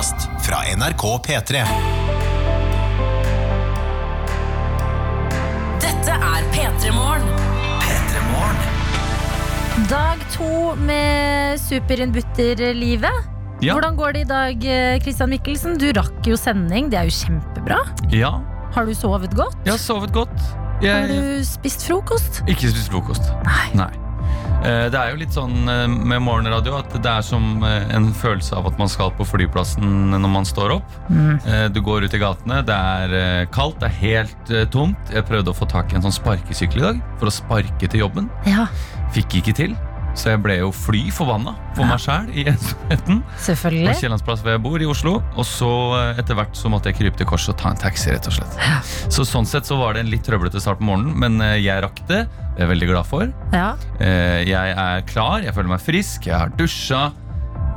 podkast fra NRK P3. Dette er P3 Morgen. Dag to med superinnbytterlivet. Ja. Hvordan går det i dag, eh, Christian Mikkelsen? Du rakk jo sending, det er jo kjempebra. Ja, Har du sovet godt? jeg har sovet godt. Har du spist frokost? ikke spist frokost. Nei. Eh, Det er jo litt sånn eh, med morgenradio at det er som eh, en følelse av at man skal på flyplassen når man står opp. Mm. Eh, Du går ut i gatene, det er eh, kaldt, det er helt eh, tomt. Jeg prøvde å få tak i en sånn sparkesykkel i dag for å sparke til jobben. Ja, Fikk ikke til. Så jeg ble jo fly forbanna for meg sjæl i ensomheten. Selvfølgelig. På. Kiellandsplass hvor jeg bor i Oslo. Og så eh, etter hvert så måtte jeg krype til korset og ta en taxi, rett og slett. Så sånn sett så var det en litt trøblete start på morgenen, men eh, jeg rakk det. Det er jeg veldig glad for. Ja. Eh, Jeg er klar, jeg føler meg frisk, jeg har dusja.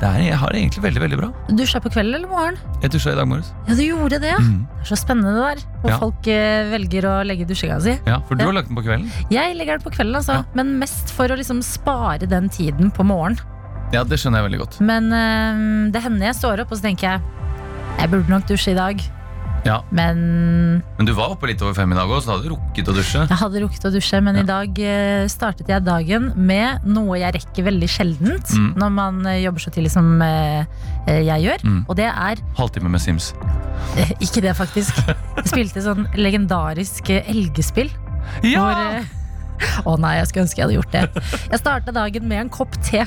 Det er, jeg har det egentlig veldig, veldig bra. Dusja på kvelden eller morgen? Jeg dusja i dag morges. Ja, du gjorde det, ja. Mm. Det er så spennende det der. Hvor Ja. folk eh, velger å legge dusjinga si. Ja, for du har lagt den på kvelden? Jeg legger den på kvelden, altså. Ja. Men mest for å liksom spare den tiden på morgenen. Ja, det skjønner jeg veldig godt. Men øh, det hender jeg står opp og så tenker jeg jeg burde nok dusje i dag. Ja. Men Men du var oppe litt over fem i dag òg, så du hadde du rukket å dusje. Jeg hadde rukket å dusje, men i dag eh, startet jeg dagen med noe jeg rekker veldig sjeldent Mm. når man eh, jobber så tidlig som eh, eh, jeg gjør. Mm. Og det er Halvtime med Sims. eh, ikke det, faktisk. Jeg spilte sånn legendarisk eh, elgespill. Hvor, eh, Å nei, jeg skulle ønske jeg hadde gjort det. Jeg starta dagen med en kopp te.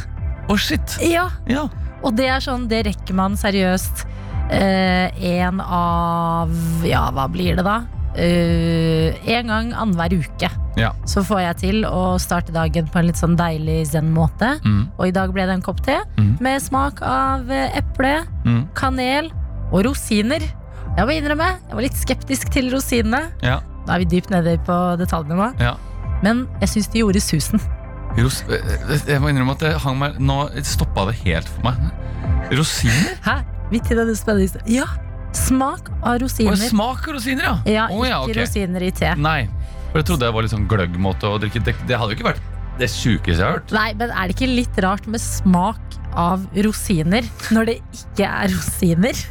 Å, shit! Ja, Ja. Og det er sånn, det rekker man seriøst eh, en av Ja, hva blir det da? Uh, en gang annenhver uke. Ja. Så får jeg til å starte dagen på en litt sånn deilig zen-måte. Mm. Og i dag ble det en kopp te Mm. med smak av eh, eple, Mm. kanel og rosiner. Jeg må innrømme, jeg var litt skeptisk til rosinene. Ja. Da er vi dypt nede på detaljene nå. ja. Men jeg syns de gjorde susen. Ros jeg må innrømme at det hang meg Nå stoppa det helt for meg. Rosiner? Hæ? Midt i denne spenningen. Ja! Smak av rosiner. rosiner. smak av rosiner, ja! Ja, Å, ja, ikke ok. rosiner i te. Nei, for jeg trodde det var litt sånn gløggmåte å drikke. Det, det hadde jo ikke vært det sjukeste jeg har hørt. Nei, men er det ikke litt rart med smak av rosiner når det ikke er rosiner?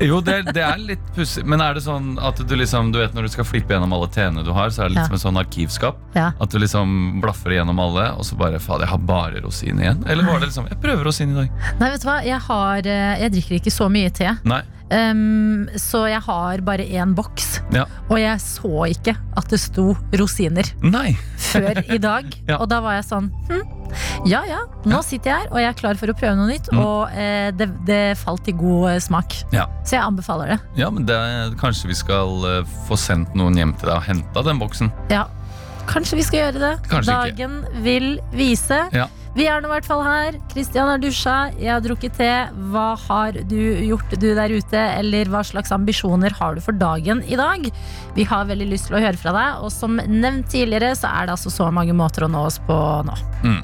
Jo, det, det er litt pussig. Men er det sånn at du liksom Du vet når du skal flippe gjennom alle teene du har, så er det litt som et sånn arkivskap? Ja. At du liksom blaffer igjennom alle, og så bare Fader, jeg har bare rosin igjen. Eller var det liksom Jeg prøver rosin i dag. Nei, vet du hva? Jeg, har, eh, jeg drikker ikke så mye te. Nei. Um, så jeg har bare én boks. Ja. Og jeg så ikke at det sto rosiner Nei. før i dag. Ja. Og da var jeg sånn hm, Ja ja, nå sitter jeg her og jeg er klar for å prøve noe nytt. Mm. Og eh, det, det falt i god eh, smak. Ja. Så jeg anbefaler det. Ja, men det, kanskje vi skal eh, få sendt noen hjem til deg og henta den boksen. Ja, kanskje vi skal gjøre det. Kanskje ikke. Dagen vil vise. Ja. Vi er nå i hvert fall her. Kristian har dusja, jeg har drukket te. Hva har du gjort du der ute, eller hva slags ambisjoner har du for dagen i dag? Vi har veldig lyst til å høre fra deg, og som nevnt tidligere så er det altså så mange måter å nå oss på nå. Mm.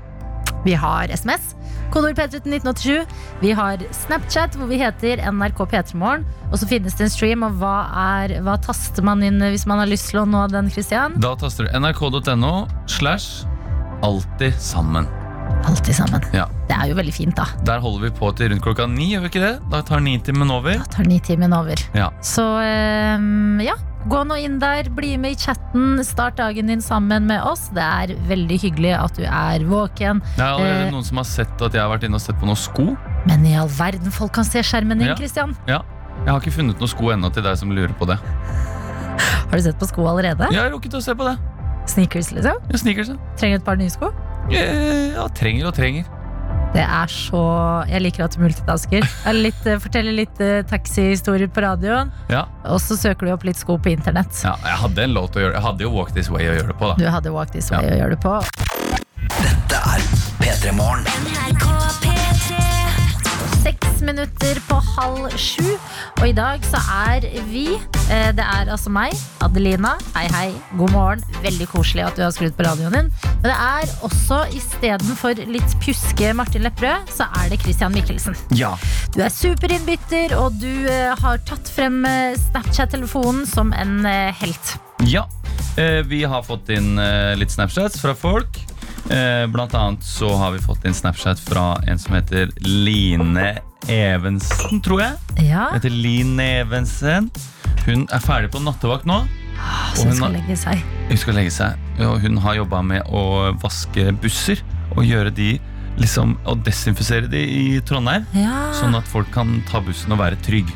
Vi har SMS, kodord P3 til 1987. Vi har Snapchat, hvor vi heter NRK P3morgen. Og så finnes det en stream, og hva, er, hva taster man inn hvis man har lyst til å nå den, Kristian? Da taster du nrk.no slash alltid sammen. Alltid sammen. Ja. Det er jo veldig fint, da. Der holder vi på til rundt klokka ni, gjør vi ikke det? Da tar nitimen over. Da tar nitimen over. Ja. Så ehm, ja, gå nå inn der, bli med i chatten, start dagen din sammen med oss. Det er veldig hyggelig at du er våken. Det er allerede Eh. noen som har sett at jeg har vært inne og sett på noen sko. Men i all verden, folk kan se skjermen din, Ja. Ja. Jeg har ikke funnet noen sko ennå til deg som lurer på det. Har du sett på sko allerede? Jeg har rukket å se på det. Sneakers, liksom? Ja, sneakers, ja. Trenger et par nye sko? Ja, trenger og trenger. Det er så Jeg liker at du multitasker. Litt, eh, forteller litt eh, taxihistorier på radioen, Ja. og så søker du opp litt sko på internett. ja, jeg hadde en låt å gjøre Jeg hadde jo Walk This Way å gjøre det på, da. Du hadde Walk This Way Ja. å gjøre det på. Dette er P3 Morgen. Seks minutter på halv sju. Og i dag så er vi eh, Det er altså meg, Adelina. Hei, hei. God morgen. Veldig koselig at du har skrudd på radioen din. Men det er også istedenfor litt pjuske Martin Lepperød, så er det Christian Michelsen. Ja. Du er superinnbytter, og du eh, har tatt frem eh, Snapchat-telefonen som en helt. ja. Vi har fått inn litt Snapchats fra folk. Eh, blant annet så har vi fått inn Snapchat fra en som heter Line Evensen, tror jeg. Ja, Heter Line Evensen. Hun er ferdig på nattevakt nå. så hun hun skal legge seg. Hun skal legge seg, og hun har jobba med å vaske busser. Og gjøre de liksom, og desinfisere de i Trondheim, Ja, sånn at folk kan ta bussen og være trygg.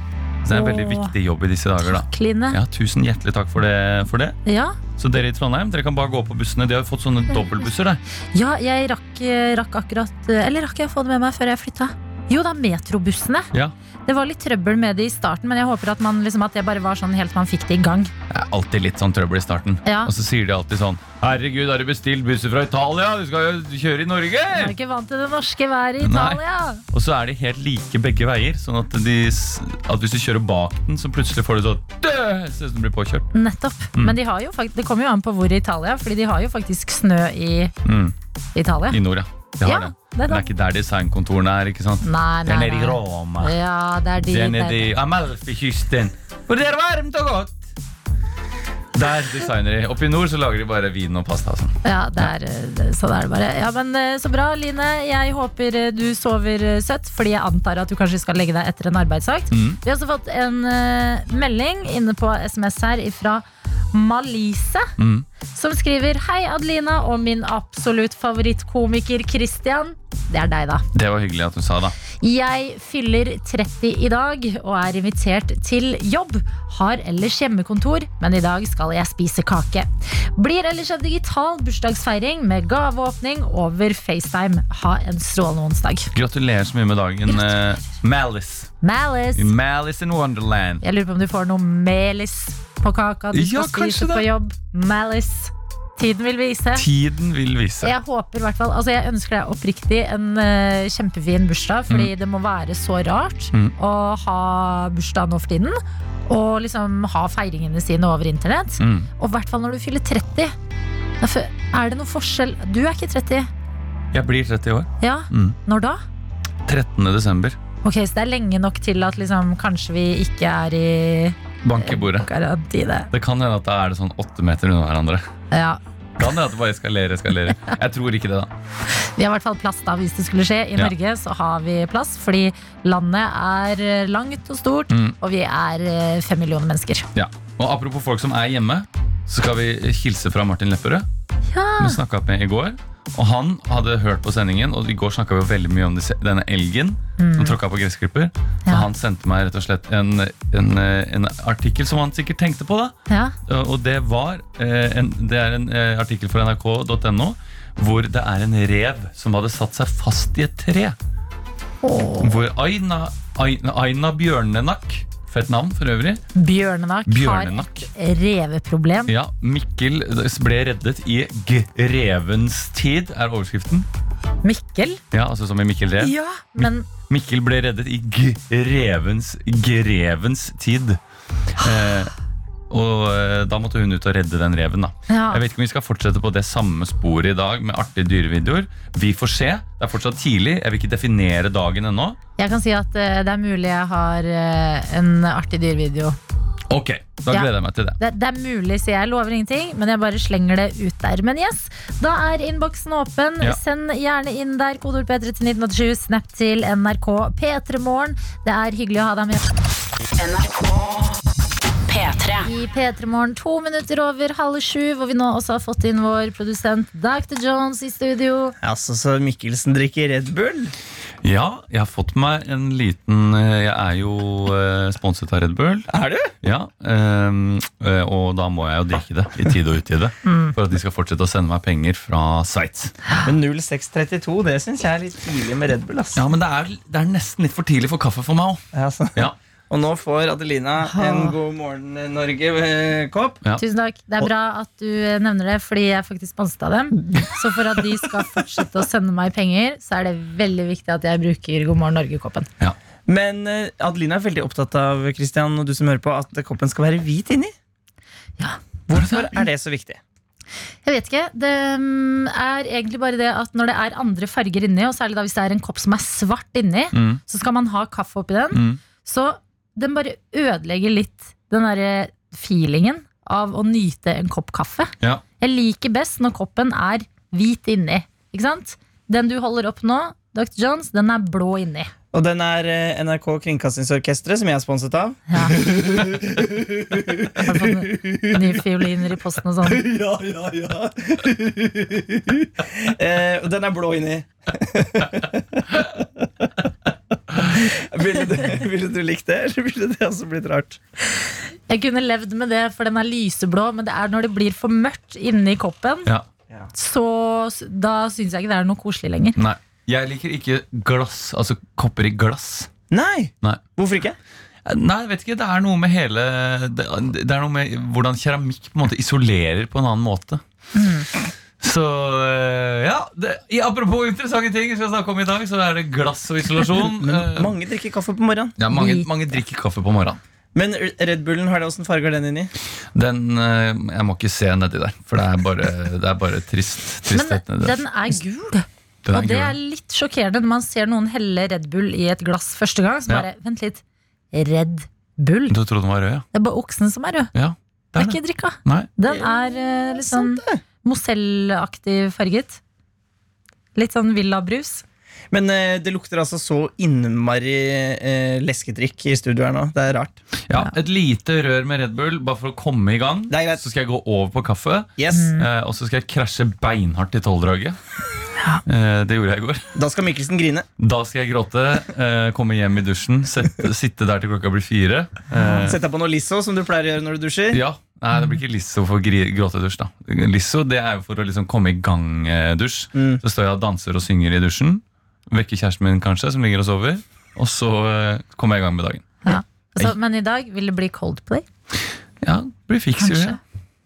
Så det er en veldig viktig jobb i disse dager. da Kline. ja, Tusen hjertelig takk for det, for det. Ja. Så dere i Trondheim dere kan bare gå på bussene. De har jo fått sånne dobbeltbusser. der ja, jeg rakk, rakk akkurat Eller rakk jeg å få det med meg før jeg flytta? Jo da, metrobussene. Ja, Det var litt trøbbel med det i starten, men jeg håper at, man, liksom, at det bare var sånn helt man fikk det i gang. Det er alltid litt sånn trøbbel i starten. Ja. Og så sier de alltid sånn Herregud, har du bestilt busser fra Italia? Du skal jo kjøre i Norge! Du er ikke vant til det norske været i Nei. Italia. Og så er de helt like begge veier. Sånn at, de, at hvis du kjører bak den, så plutselig får du sånn! Ser ut som du blir påkjørt. Nettopp. Mm. Men de har jo det kommer jo an på hvor i Italia, Fordi de har jo faktisk snø i Mm. Italia. I nord, ja. De har Ja, det. det er det er ikke der designkontorene er. ikke sant? Nei, nei, Det er nede i. Roma. Ja, det er de Det er nede der. i Amalfi-kysten. Og det er varmt og godt. Der designer de. Oppe i nord så lager de bare vin og pasta. Sånn. Ja, det er, eh, sånn er det bare. Ja, men eh, Så bra, Line. Jeg håper eh, du sover søtt, fordi jeg antar at du kanskje skal legge deg etter en arbeidsakt. Mm. Vi har også fått en melding inne på SMS her fra Malise. Mm. Som skriver Hei Adelina og min absolutt favorittkomiker Christian. Det er deg, da. Det var hyggelig at du sa, det. Jeg fyller 30 i dag og er invitert til jobb. Har ellers hjemmekontor, men i dag skal jeg spise kake. Blir ellers en digital bursdagsfeiring med gaveåpning over FaceTime. Ha en strålende onsdag. Gratulerer så mye med dagen, eh, Malice. Malice. Malice in Wonderland. Jeg lurer på om du får noe melis på kaka du skal spise på jobb. Malice. Tiden vil vise. Tiden vil vise. Jeg håper i hvert fall, altså jeg ønsker deg oppriktig en uh, kjempefin bursdag, fordi det må være så rart Mm. å ha bursdag nå for tiden. Og liksom ha feiringene sine over internett. Mm. Og i hvert fall når du fyller 30. Er det noen forskjell Du er ikke 30. Jeg blir 30 år. Ja, Mm. når da? 13. desember. Ok, Så det er lenge nok til at liksom, kanskje vi ikke er i Bank i bordet. karantine. Det kan hende at da er det sånn åtte meter unna hverandre. Ja. Kan hende at det bare eskalerer, eskalerer. Jeg tror ikke det, da. Vi har i hvert fall plass da hvis det skulle skje. I Ja. Norge så har vi plass, fordi landet er eh, langt og stort, Mm. og vi er eh, fem millioner mennesker. Ja. Og apropos folk som er hjemme, så skal vi hilse fra Martin Lepperød. Ja. Vi snakka med i går. Og han hadde hørt på sendingen, og i går snakka vi jo veldig mye om denne elgen som tråkka på gressklipper. Så Mm. Ja. han sendte meg rett og slett en, en, en artikkel som han sikkert tenkte på. da Ja. Og det var eh, en, Det er en eh, artikkel fra nrk.no hvor det er en rev som hadde satt seg fast i et tre. Hvor Aina, Aina, Aina Bjørnenakk Fett navn for øvrig. Bjørnenak, Bjørnenak. har et reveproblem. Ja, Mikkel ble reddet i grevens tid, er overskriften. Mikkel? Ja, altså som i Mikkel Rev. Ja, men Mikkel ble reddet i grevens, grevens tid. Eh, og eh, da måtte hun ut og redde den reven. da Ja. Jeg vet ikke om vi skal fortsette på det samme sporet i dag med artige dyrevideoer. Vi får se. Det er fortsatt tidlig. Jeg vil ikke definere dagen ennå. jeg kan si at eh, det er mulig jeg har eh, en artig dyrevideo. Ok, da Ja. gleder jeg meg til det. Det, det er mulig, så jeg. Lover ingenting, men jeg bare slenger det ut der. Men yes, da er innboksen åpen. Ja. Send gjerne inn der. Kodord P3 til 1987. Snap til NRK P3morgen. Det er hyggelig å ha deg med. NRK P3. I P3 Morgen to minutter over halv sju, hvor vi nå også har fått inn vår produsent Dr. Jones i studio. Altså, så Mikkelsen drikker Red Bull? Ja, jeg har fått meg en liten eh, Jeg er jo eh, sponset av Red Bull. Er du? Ja, ehm, eh, Og da må jeg jo drikke det i tide og utide. For at de skal fortsette å sende meg penger fra Sveits. Men 0632, det syns jeg er litt tidlig med Red Bull. ass. Ja, men det er, det er nesten litt for tidlig for kaffe for meg òg. Ja. Og nå får Adelina en God morgen Norge-kopp. Ja. Tusen takk. Det er bra at du eh, nevner det, fordi jeg faktisk sponset av dem. Så for at de skal fortsette å sende meg penger, så er det veldig viktig at jeg bruker God morgen Norge-koppen. Ja. Men eh, Adelina er veldig opptatt av Christian, og du som hører på, at koppen skal være hvit inni. Ja. Hvorfor er det så viktig? Jeg vet ikke. Det mm, er egentlig bare det at når det er andre farger inni, og særlig da hvis det er en kopp som er svart inni, Mm. så skal man ha kaffe oppi den. Mm. Så den bare ødelegger litt den derre feelingen av å nyte en kopp kaffe. Ja. Jeg liker best når koppen er hvit inni. Ikke sant? Den du holder opp nå, Dr. Jones, den er blå inni. Og den er eh, NRK Kringkastingsorkestret, som jeg er sponset av. Ja. Har du fått nye fioliner i posten og sånn? Ja, ja, ja. eh, og den er blå inni. ville, du, ville du likt det, eller ville det også blitt rart? Jeg kunne levd med det, for den er lyseblå, men det er når det blir for mørkt inni koppen, Ja. så da syns jeg ikke det er noe koselig lenger. Nei. Jeg liker ikke glass, altså kopper i glass. Nei! Nei. Hvorfor ikke? Nei, jeg vet ikke, Det er noe med hele Det, det er noe med hvordan keramikk på en måte isolerer på en annen måte. Så øh, ja det, Apropos interessante ting vi skal snakke om i dag, så er det glass og isolasjon. Eh, Mange drikker kaffe på morgenen. ja, mange, mange drikker kaffe på morgenen. Men Red Bullen, har det åssen farge er den inni? Den, øh, Jeg må ikke se nedi der, for det er bare, det er bare trist. Tristhet Men den er gul. Den Og det gul. er litt sjokkerende når man ser noen helle Red Bull i et glass første gang. Så Ja. bare, vent litt, Red Bull? Du trodde den var rød, ja? Det er bare oksen som er rød. Ja, Det det er er det. ikke drikka. Nei. Den er liksom sånn Mozell-aktig farget. Litt sånn villabrus. Men eh, det lukter altså så innmari eh, leskedrikk i studio her nå. Det er rart. Ja, Et lite rør med Red Bull, bare for å komme i gang. Det er greit. Så skal jeg gå over på kaffe, Yes, eh, og så skal jeg krasje beinhardt i tolvdraget. Eh, det gjorde jeg i går. Da skal Mikkelsen grine. Da skal jeg gråte, eh, komme hjem i dusjen, sette, sitte der til klokka blir fire. Sette deg på noe Lisso, som du pleier å gjøre når du dusjer. ja, Nei, det blir ikke Lisso for gråtedusj. da Lisso det er jo for å liksom komme i gang-dusj. Mm. Så står jeg og danser og synger i dusjen. Vekker kjæresten min kanskje, som ligger og sover. Og så eh, kommer jeg i gang med dagen. Ja. Så, men i dag vil det bli Coldplay. Ja, det blir Fix You. Ja.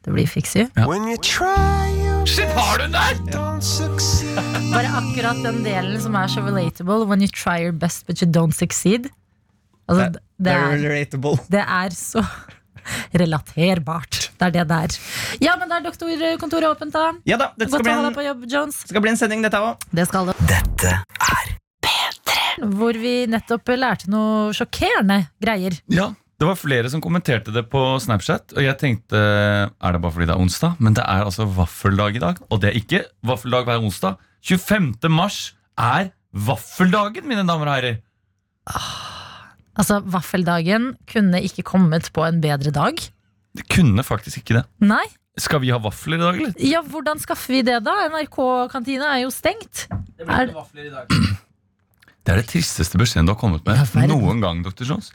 Det blir Fix You. When you try, you Shit, har du den der?! Bare akkurat den delen som er så relatable. When you try your best, but you don't succeed. Altså, Det- det, Det er er, relatable. det er så relaterbart. Det er det det er. Ja, men da er doktorkontoret åpent, da. Ja da, dette skal bli en, på jobb, Jones. skal bli en sending, dette òg. Det skal det. Dette Hvor vi nettopp lærte noe sjokkerende greier. Ja, det var flere som kommenterte det på Snapchat, og jeg tenkte er det bare fordi det er onsdag? Men det er altså vaffeldag i dag, og det er ikke vaffeldag hver onsdag. 25. mars er vaffeldagen, mine damer og herrer! Altså, Vaffeldagen kunne ikke kommet på en bedre dag. Det kunne faktisk ikke det. Nei. Skal vi ha vafler i dag, eller? Ja, hvordan skaffer vi det, da? NRK-kantina er jo stengt. Det Er ikke vafler i dag. Det er det tristeste beskjeden du har kommet med Ja, noen gang, Dr. Jones.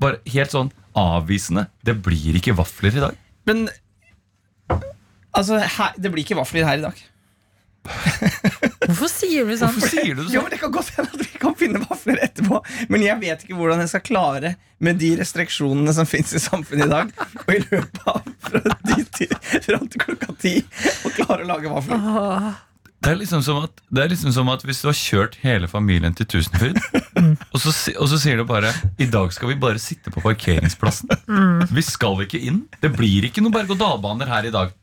Bare helt sånn avvisende. Det blir ikke vafler i dag. Men altså, her, det blir ikke vafler her i dag. Hvorfor sier du sånn? Hvorfor sier du sånn? Jo, men Det kan godt hende at vi kan finne vafler etterpå, men jeg vet ikke hvordan jeg skal klare med de restriksjonene som fins i samfunnet i dag, og i løpet av fra, ti, fram til klokka ti å klare å lage vafler. Åh. Det er, liksom som at, det er liksom som at hvis du har kjørt hele familien til Tusenfryd, og, så, og så sier du bare I dag skal vi bare sitte på parkeringsplassen. Vi skal ikke inn. Det blir ikke noen berg-og-dal-baner her i dag.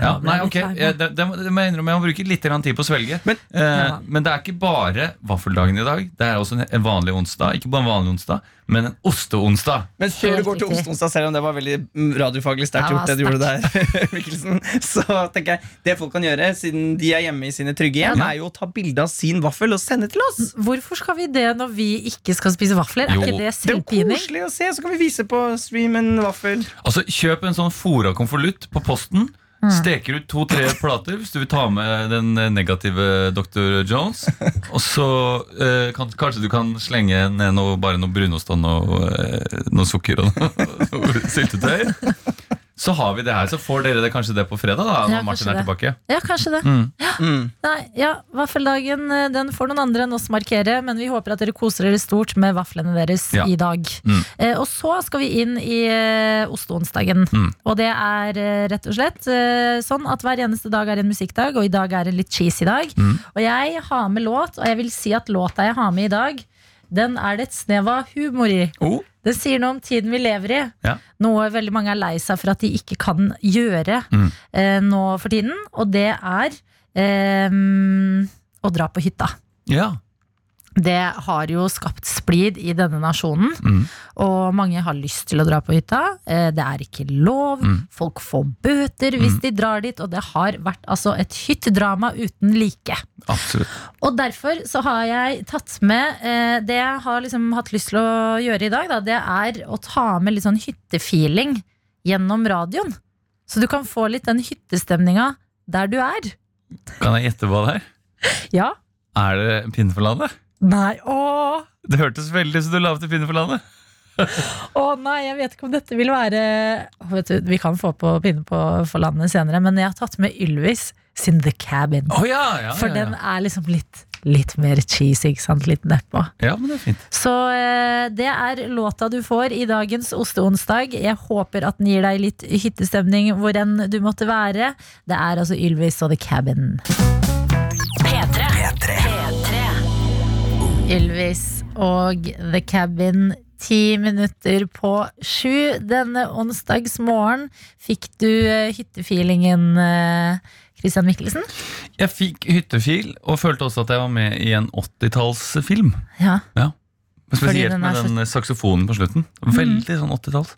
Ja, nei, ok, jeg, det, det, må- jeg innrømme, jeg må bruke litt grann tid på å svelge. Men- eh, Ja. men det er ikke bare vaffeldagen i dag. Det er også en, vanlig onsdag. Ikke bare en vanlig onsdag, men en osteonsdag. Men før du går til osteonsdag, selv om det var veldig radiofaglig sterkt gjort, det du gjorde der, Mikkelsen, så tenker jeg det folk kan gjøre, siden de er hjemme i sine trygge hjem, Ja. er jo å ta bilde av sin vaffel og sende til oss. Hvorfor skal vi det når vi ikke skal spise vafler? Er ikke det Det er koselig å se, så kan vi vise på stream en vaffel. Altså, Kjøp en sånn fora konvolutt på posten. Mm. Steker ut to-tre plater hvis du vil ta med den negative Dr. Jones. Og så eh, kan, kanskje du kan slenge ned noe, bare noe brunost og noe, eh, noe sukker og noe, noe syltetøy. Så har vi det her. Så får dere det kanskje det på fredag, da, når Ja, Martin er det. tilbake. Ja, kanskje det. Mm. Nei, ja, Vaffeldagen eh, den får noen andre enn oss markere, men vi håper at dere koser dere stort med vaflene deres Ja. i dag. Mm. Eh, og så skal vi inn i eh, osteonsdagen. Mm. Og det er eh, rett og slett eh, sånn at hver eneste dag er en musikkdag, og i dag er det litt cheesy dag. Mm. Og jeg har med låt, og jeg vil si at låta jeg har med i dag, den er det et snev av humor i. Oh, Den sier noe om tiden vi lever i. Ja. Noe veldig mange er lei seg for at de ikke kan gjøre Mm. eh, nå for tiden. Og det er eh, å dra på hytta. ja. Det har jo skapt splid i denne nasjonen. Mm. Og mange har lyst til å dra på hytta. Eh, Det er ikke lov. Mm. Folk får bøter hvis de drar dit. Og det har vært altså et hyttedrama uten like. Absolutt. Og derfor så har jeg tatt med eh, Det jeg har liksom hatt lyst til å gjøre i dag, da, det er å ta med litt sånn hyttefeeling gjennom radioen. Så du kan få litt den hyttestemninga der du er. Kan jeg gjette hva det er? Ja? Er det Pinne for landet? Nei, åh Det hørtes veldig ut som du la opp til Pinne for landet. Å nei, jeg vet ikke om dette vil være vet du, Vi kan få på pinne på for landet senere, men jeg har tatt med Ylvis sin The Cabin. Oh, ja, ja, For ja, den er liksom litt, litt mer cheesy, ikke sant? Litt nedpå. ja, men det er fint. Så eh, det er låta du får i dagens Osteonsdag. Jeg håper at den gir deg litt hyttestemning hvor enn du måtte være. Det er altså Ylvis og The Cabin. P3. P3. Ylvis og The Cabin. Ti minutter på sju denne onsdagsmorgen. Fikk du eh, hyttefeelingen, eh, Christian Mikkelsen? Jeg fikk hyttefil, og følte også at jeg var med i en 80-tallsfilm. Ja. Spesielt den med den så- saksofonen på slutten. Veldig sånn 80-talls.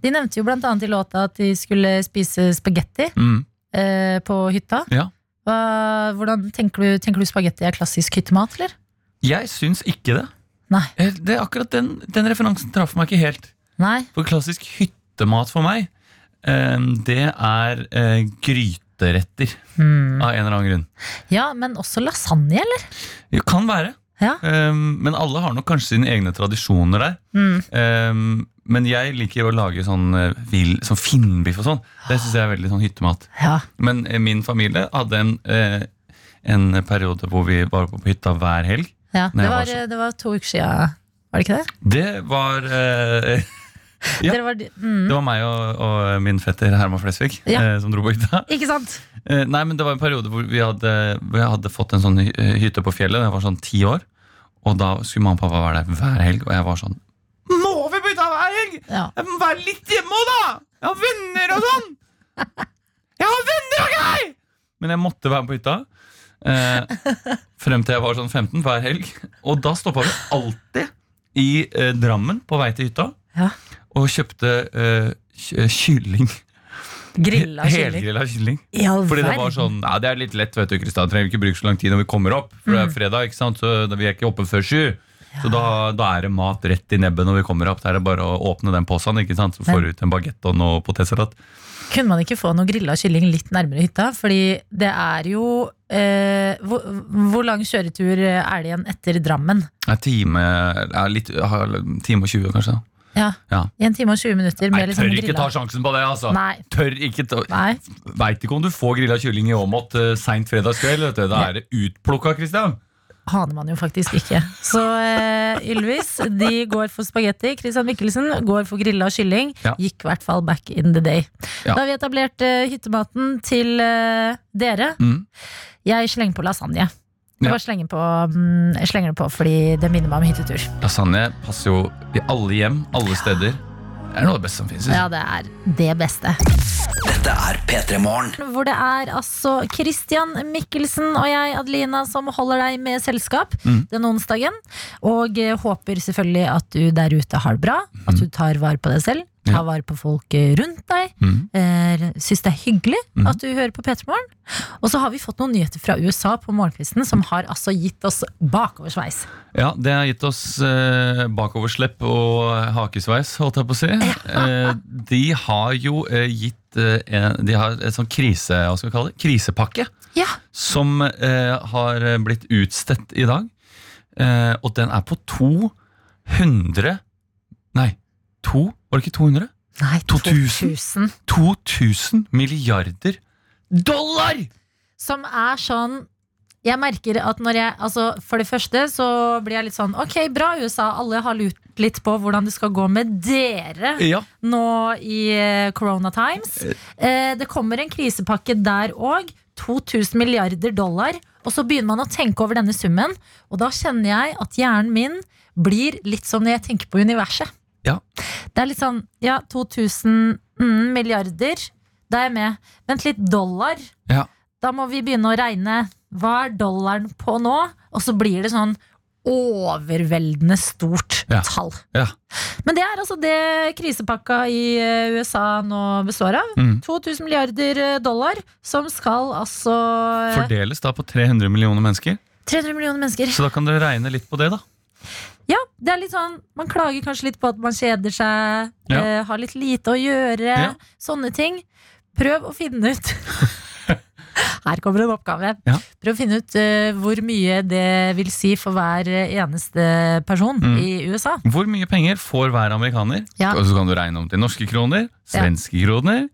De nevnte jo blant annet i låta at de skulle spise spagetti Mm. eh, på hytta. Ja. Hva, hvordan tenker du, tenker du spagetti er klassisk hyttemat, eller? Jeg syns ikke det. Nei. Eh, det er akkurat den, den referansen traff meg ikke helt. Nei. For klassisk hyttemat for meg, eh, det er eh, gryteretter. Hmm. Av en eller annen grunn. Ja, men også lasagne, eller? Det kan være. Ja. Eh, men alle har nok kanskje sine egne tradisjoner der. Mm. Eh, men jeg liker å lage sånn, vil, sånn finnbiff og sånn. Det syns jeg er veldig sånn hyttemat. Ja. Men eh, min familie hadde en, eh, en periode hvor vi var på hytta hver helg. Ja. Det, var var, det var to uker siden, var det ikke det? Det var eh, Ja. Var, mm. Det var meg og, og min fetter Herman Flesvig Ja. eh, som dro på hytta. Ikke sant? Eh, nei, men Det var en periode hvor vi hadde, jeg hadde fått en sånn eh, hytte på fjellet. Jeg var sånn ti år. Og da skulle mamma og pappa være der hver helg. Og jeg var sånn Må vi på hytta hver helg?! Ja. Jeg må være litt hjemme òg, da! Jeg har venner og sånn! Jeg har venner greier! Men jeg måtte være på hytta. Eh, frem til jeg var sånn 15 hver helg. Og da stoppa vi alltid i eh, Drammen på vei til hytta Ja. og kjøpte eh, ky- kylling. Grilla kylling. Helgrilla kylling. Fordi det var sånn Ja, det er litt lett, vet du, Kristian. Trenger ikke bruke så lang tid når vi kommer opp. For Mm. det er fredag, ikke sant? Så vi er ikke oppe før sju. Så da, da er det mat rett i nebbet når vi kommer opp. Det er bare å åpne den posen, ikke sant? Så får du ut en bagett og noe potetsalat. Kunne man ikke få noe grilla kylling litt nærmere hytta? Fordi det er jo eh, hvor, hvor lang kjøretur er det igjen etter Drammen? En time, ja, litt, time og 20, kanskje. Ja, Ja. En time og 20 minutter med Nei, liksom tør ikke ta sjansen på det, altså. Nei. Tør ikke ta Nei. Veit ikke om du får grilla kylling i Åmot uh, seint fredagskveld. Da er det utplukka, Kristian. Aner man jo faktisk ikke. Så eh, Ylvis de går for spagetti. Christian Mikkelsen går for grilla kylling. Ja. Gikk i hvert fall back in the day. Ja. Da har vi etablert eh, hyttematen til eh, dere. Mm. Jeg slenger på lasagne. Jeg bare slenger, på, mm, jeg slenger det på fordi det minner meg om hyttetur. Lasagne passer jo i alle hjem, alle steder. Det er noe av det beste som finnes. Ja, det er det beste. Dette er P3 Morgen. Hvor det er altså Christian Mikkelsen og jeg, Adelina, som holder deg med selskap Mm. den onsdagen. Og eh, håper selvfølgelig at du der ute har det bra. At du tar vare på deg selv. Ja. Tar vare på folk eh, rundt deg. Mm. Eh, Syns det er hyggelig Mm. at du hører på P3 Morgen. Og så har vi fått noen nyheter fra USA på morgenkvisten som har altså gitt oss bakoversveis. Ja, det har gitt oss eh, bakoverslepp og hakesveis, holdt jeg på å si. Eh, de har jo eh, gitt eh, en, De har et sånn krise, hva skal vi kalle det? krisepakke Ja, som har blitt utstedt i dag. Eh, og den er på 200 Nei, to, var det ikke 200? Nei, 2000? 2000. 2000 milliarder dollar! Som er sånn Jeg merker at når jeg altså For det første så blir jeg litt sånn Ok, bra USA, alle har lurt litt på hvordan det skal gå med dere Ja, nå i eh, Corona Times. Eh, det kommer en krisepakke der òg. 2000 milliarder dollar. Og så begynner man å tenke over denne summen, og da kjenner jeg at hjernen min blir litt som når jeg tenker på universet. Ja. Det er litt sånn Ja, 2000 mm, milliarder. Da er jeg med. Vent litt, dollar. Ja. Da må vi begynne å regne. Hva er dollaren på nå? Og så blir det sånn overveldende stort Ja. tall. Ja. Men det er altså det krisepakka i eh, USA nå består av. Mm. 2000 milliarder dollar, som skal altså eh, Fordeles da på 300 millioner mennesker. 300 millioner mennesker. Så da kan dere regne litt på det, da. Ja, det er litt sånn Man klager kanskje litt på at man kjeder seg, Ja. eh, har litt lite å gjøre, Ja. sånne ting. Prøv å finne ut Her kommer en oppgave. Ja. Prøv å finne ut uh, hvor mye det vil si for hver eneste person Mm. i USA. Hvor mye penger får hver amerikaner? Ja. Og så kan du regne om til norske kroner, svenske kroner.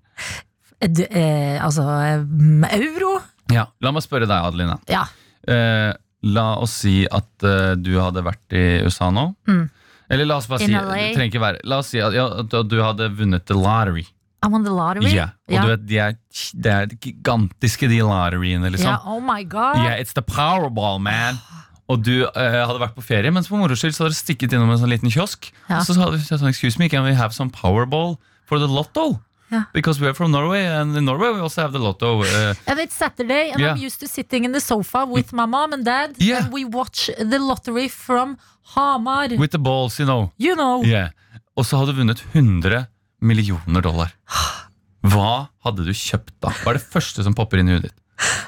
Eh, du, eh, altså eh, euro. Ja, La meg spørre deg, Adelina. Ja. Eh, la oss si at uh, du hadde vært i USA nå. Mm. Eller la oss bare si være La oss si at, ja, at du hadde vunnet the lottery. I won the lottery. Yeah. Og yeah. du vet, de er, de er gigantiske, de lotteryene, liksom. Yeah, oh my god. Yeah, it's the powerball, man. Og du uh, hadde vært på ferie, mens på moro skyld så hadde du stikket innom en sånn liten kiosk. Ja. Og så hadde du sagt sånn, excuse me, can we have some powerball for the lotto? Ja. Because we're from Norway, and in Norway we also have the lotto. Uh, And it's Saturday, and Yeah. I'm used to sitting in the sofa with my mom and dad, Yeah. and we watch the lottery from Hamar. with the balls, you know. You know. Yeah. Og så hadde du vunnet 100 millioner dollar. Hva hadde du kjøpt da? Hva er det første som popper inn i huet ditt?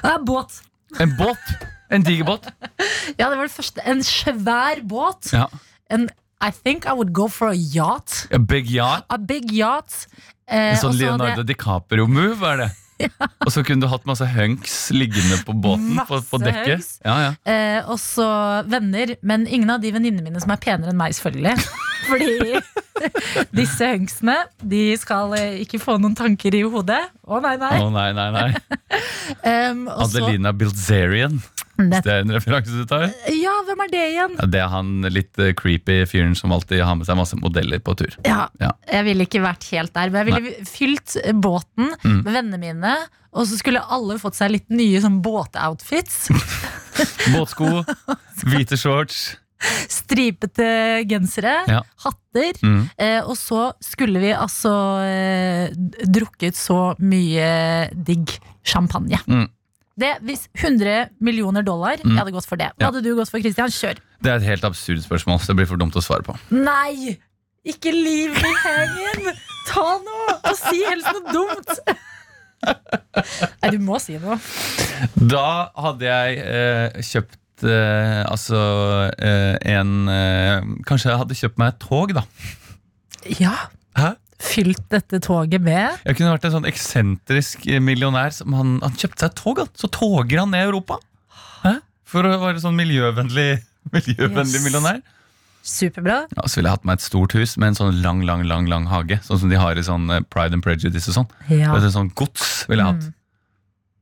En båt. En båt! En diger båt. Ja, det var det første. En svær båt. Ja. En, I think I would go for a yacht. A big yacht. A big yacht. Eh, En sånn Leonardo DiCaprio-move, er det? Og så kunne du hatt masse hunks liggende på båten, på, på dekket. Ja, ja. Eh, og så venner, men ingen av de venninnene mine som er penere enn meg, selvfølgelig. Fordi disse hunksene de skal eh, ikke få noen tanker i hodet. Å nei, nei. Å nei, nei, nei. Um, Adelina Bilzerian. Det- Det er en referanse du tar? Ja, hvem er det igjen? Ja, det er han litt eh, creepy fyren som alltid har med seg masse modeller på tur. Ja, Ja. Jeg ville ikke vært helt der, men jeg ville fylt båten Mm. med vennene mine. Og så skulle alle fått seg litt nye sånn båtoutfits. Båtsko, hvite shorts. Stripete gensere, Ja. hatter. Mm. Eh, og så skulle vi altså eh, drukket så mye digg champagne. Mm. Det, hvis 100 millioner dollar, jeg hadde gått for det. Hva hadde du gått for, Christian? Kjør. Det er et helt absurd spørsmål, så det blir for dumt å svare på. Nei! Ikke liv i hengen! Ta noe! Og si helst noe dumt! Nei, du må si noe. Da hadde jeg eh, kjøpt eh, altså eh, en eh, Kanskje jeg hadde kjøpt meg et tog, da. Ja. Hæ? Fylt dette toget med Jeg kunne vært en sånn eksentrisk eh, millionær. Som han, han kjøpte seg et tog, han. så toger han ned Europa. Hæ? For å være sånn miljøvennlig, miljøvennlig Yes. millionær. Superbra. Ja, så ville jeg hatt meg et stort hus med en sånn lang lang, lang, lang hage. Sånn som de har i sånn eh, Pride and Prejudice og sånn. Ja. Et sånn gods ville jeg hatt. Mm.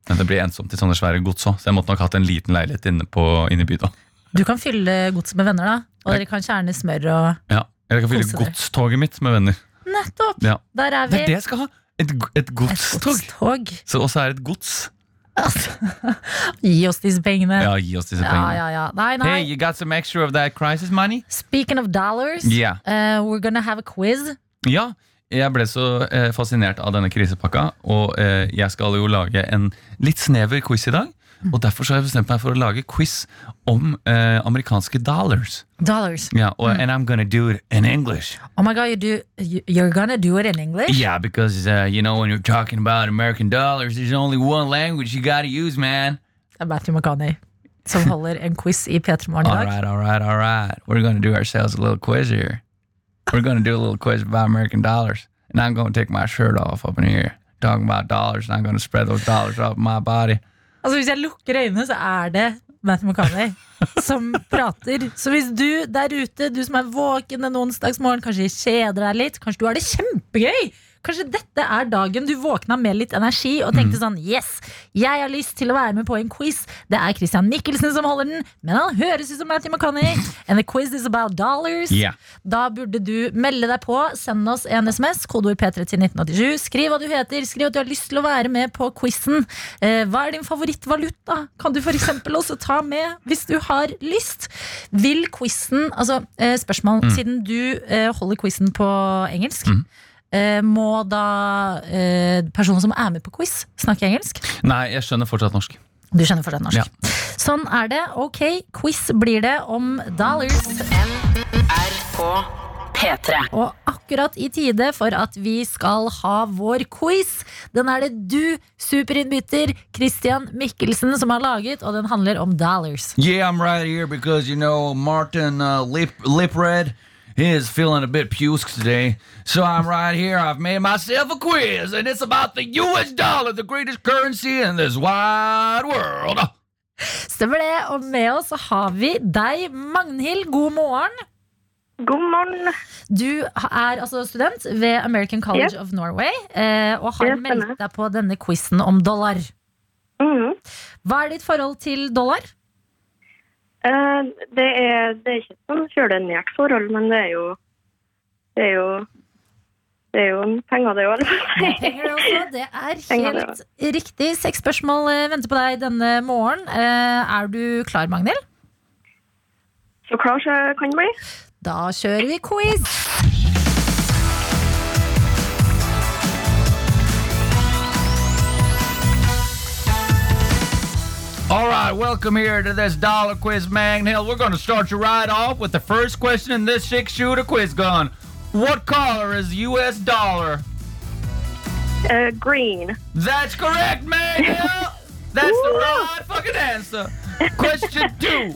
Men det blir ensomt i sånne svære gods òg, så jeg måtte nok hatt en liten leilighet inne, på, inne i byen. Du kan fylle godset med venner, da. Og dere kan kjerne smør og Ja. Eller jeg kan fylle godstoget mitt med venner. Nettopp! Ja. Der er vi. Det er det jeg skal ha! Et, et godstog. godstog. Så også er det et gods. Altså, gi oss disse pengene. Ja, gi oss disse Ja, pengene. ja, ja. Nei, nei. Hey, you got some extra of that crisis money? Speaking of dollars, Yeah. uh, we're gonna have a quiz. Ja, jeg ble så eh, fascinert av denne krisepakka, og eh, jeg skal jo lage en litt snever quiz i dag. Og Derfor så har jeg bestemt meg for å lage quiz om eh, amerikanske dollars. Dollars. Ja, og, And I'm gonna do it in English. Oh my god, you do, you- you're gonna do it in English? Yeah, because uh, you know when you're talking about American dollars, there's only one language you gotta use, man. Det er Matthew McConney som holder en quiz i P3 Morgen i All dag. right, all right, all right. We're gonna do ourselves a little quiz here. We're gonna do a little quiz about American dollars, and I'm gonna take my shirt off up in here, talking about dollars, and I'm gonna spread those dollars up my body. Altså Hvis jeg lukker øynene, så er det Matthew McConney som prater. Så hvis du der ute, du som er våken en onsdagsmorgen, kanskje kjeder deg litt, kanskje du har det kjempegøy Kanskje dette er dagen du våkna med litt energi og tenkte sånn Yes, jeg har lyst til å være med på en quiz. Det er Christian Mikkelsen som holder den, men han høres ut som Matthew McConney. And the quiz is about dollars. Yeah. Da burde du melde deg på. Send oss en SMS, kodeord P3 til 1987. Skriv hva du heter, skriv at du har lyst til å være med på quizen. Eh, hva er din favorittvaluta? Kan du f.eks. også ta med hvis du har lyst. Vil quizen Altså, eh, spørsmål. Siden du eh, holder quizen på engelsk. Eh, må da eh, personen som er med på quiz, snakke engelsk? Nei, jeg skjønner fortsatt norsk. Du skjønner fortsatt norsk. Sånn er det. Ok, quiz blir det om dollars. NRK P3. Og akkurat i tide for at vi skal ha vår quiz. Den er det du, superinnbytter Christian Mikkelsen, som har laget, og den handler om dollars. Yeah, I'm right here because you know Martin uh, Lip Lipred is feeling a bit puke today, so I'm right here. I've made myself a quiz, and it's about the U.S. dollar, the greatest currency in this wide world. Stemmer det. Og med oss har vi deg, Magnhild. God morgen. God morgen. Du er altså student ved American College Yep. of Norway eh, og har meldt deg på denne quizen om dollar. Mhm. Hva er ditt forhold til dollar? Eh, det, er, det er ikke et sånn kjølig nært forhold, men det er jo Det er jo Det er jo penger, det òg. Det er helt riktig. Seks spørsmål eh, venter på deg denne morgen. Eh, er du klar, Magnhild? Så klar så kan det bli. Da kjører vi quiz. All right, welcome here to this dollar quiz, Magnhill. We're going to start you right off with the first question in this six-shooter quiz gun. What color is U.S. dollar? Eh, green. That's correct, Magnhill. That's the right fucking answer. Question two.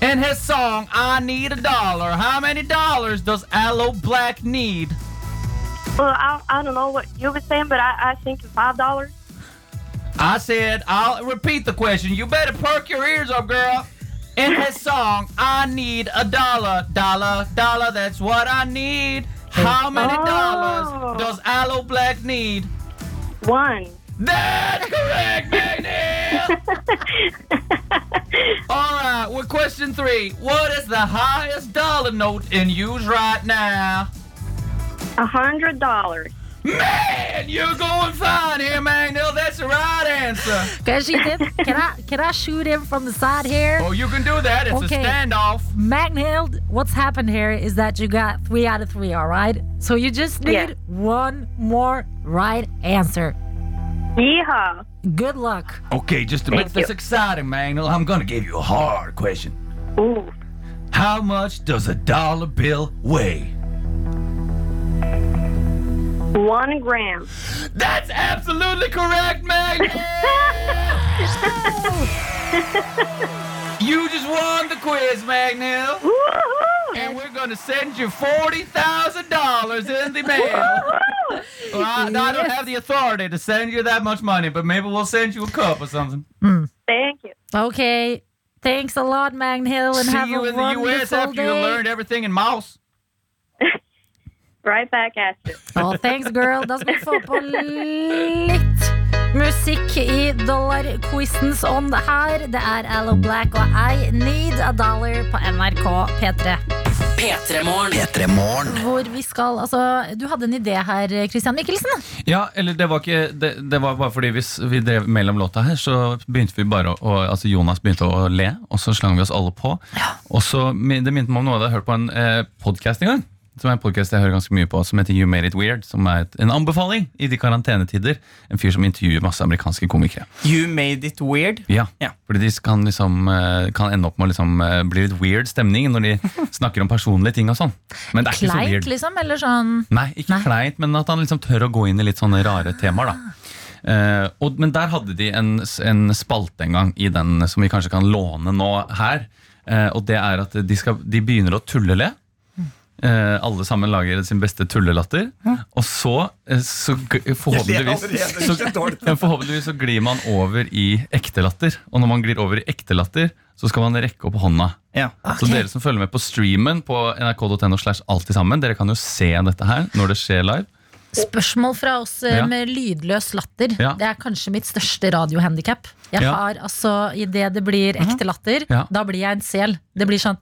In his song, I Need a Dollar, how many dollars does Aloe Black need? Well, I, I don't know what you were saying, but I, I think five dollars. I said, I'll repeat the question. You better perk your ears up, girl. In his song, I need a dollar, dollar, dollar, that's what I need. How many Oh. dollars does Aloe Black need? One. That's correct, Magnet! All right, with question three. What is the highest dollar note in use right now? A hundred dollars. Man, you're going fine here, Magnell. That's the right answer. Can I shoot him? Can I, can I shoot him from the side here? Oh, you can do that. It's Okay. a standoff. Magnhild, what's happened here is that you got three out of three, all right? So you just need Yeah. one more right answer. Yeehaw. Good luck. Okay, just to make Thank this you. exciting, Magnell, I'm gonna give you a hard question. Ooh. How much does a dollar bill weigh? One gram. That's absolutely correct, Magnell! you just won the quiz, Magnell. Woohoo! And we're gonna send you $40,000 in the mail. Well, I, I don't have the authority to send you that much money, but maybe we'll send you a cup or something. Hmm. Thank you. Okay. Thanks a lot, Magnhild, and See have you a in the U.S. wonderful after you day. learned everything in mouse. Right back at you. Oh, thanks, girl. Da skal vi få på litt musikk i dollarquizens ånd her. Det er Allo Black og I Need a Dollar på NRK P3. P3 Morgen. P3 Morgen. Hvor vi skal Altså, du hadde en idé her, Christian Mikkelsen. Ja, eller det var ikke Det, det var bare fordi hvis vi drev mellom låta her, så begynte vi bare å Altså Jonas begynte å le, og så slang vi oss alle på. Og så Det minte meg om noe jeg hadde hørt på en eh, podkast en gang. Som er en podcast jeg hører ganske mye på, som heter You Made It Weird. Som er et, en anbefaling i de karantenetider. En fyr som intervjuer masse amerikanske komikere. You made it weird. Ja, Ja. Fordi de kan, liksom, eh, kan ende opp med å liksom, eh, bli litt weird stemning når de snakker om personlige ting og sånn. Men det er ikke så weird. liksom? Eller sånn Nei, ikke Nei. kleint, men at han liksom tør å gå inn i litt sånne rare temaer. da Uh, og, Men der hadde de en, en spalte en gang i den som vi kanskje kan låne nå her. Uh, og det er at de, skal, de begynner å tullele. Eh, alle sammen lager sin beste tullelatter. Og så, eh, så g- forhåpentligvis, så, ja, forhåpentligvis så glir man over i ekte latter. Og når man glir over i ekte latter, så skal man rekke opp hånda. Ja. Så dere som følger med på streamen på nrk.no, slash alltid sammen, dere kan jo se dette her når det skjer live. Spørsmål fra oss eh, Ja. med lydløs latter. Ja. Det er kanskje mitt største radiohandikap. Jeg Ja. har altså, Idet det blir ekte latter, Ja. da blir jeg en sel. Det blir sånn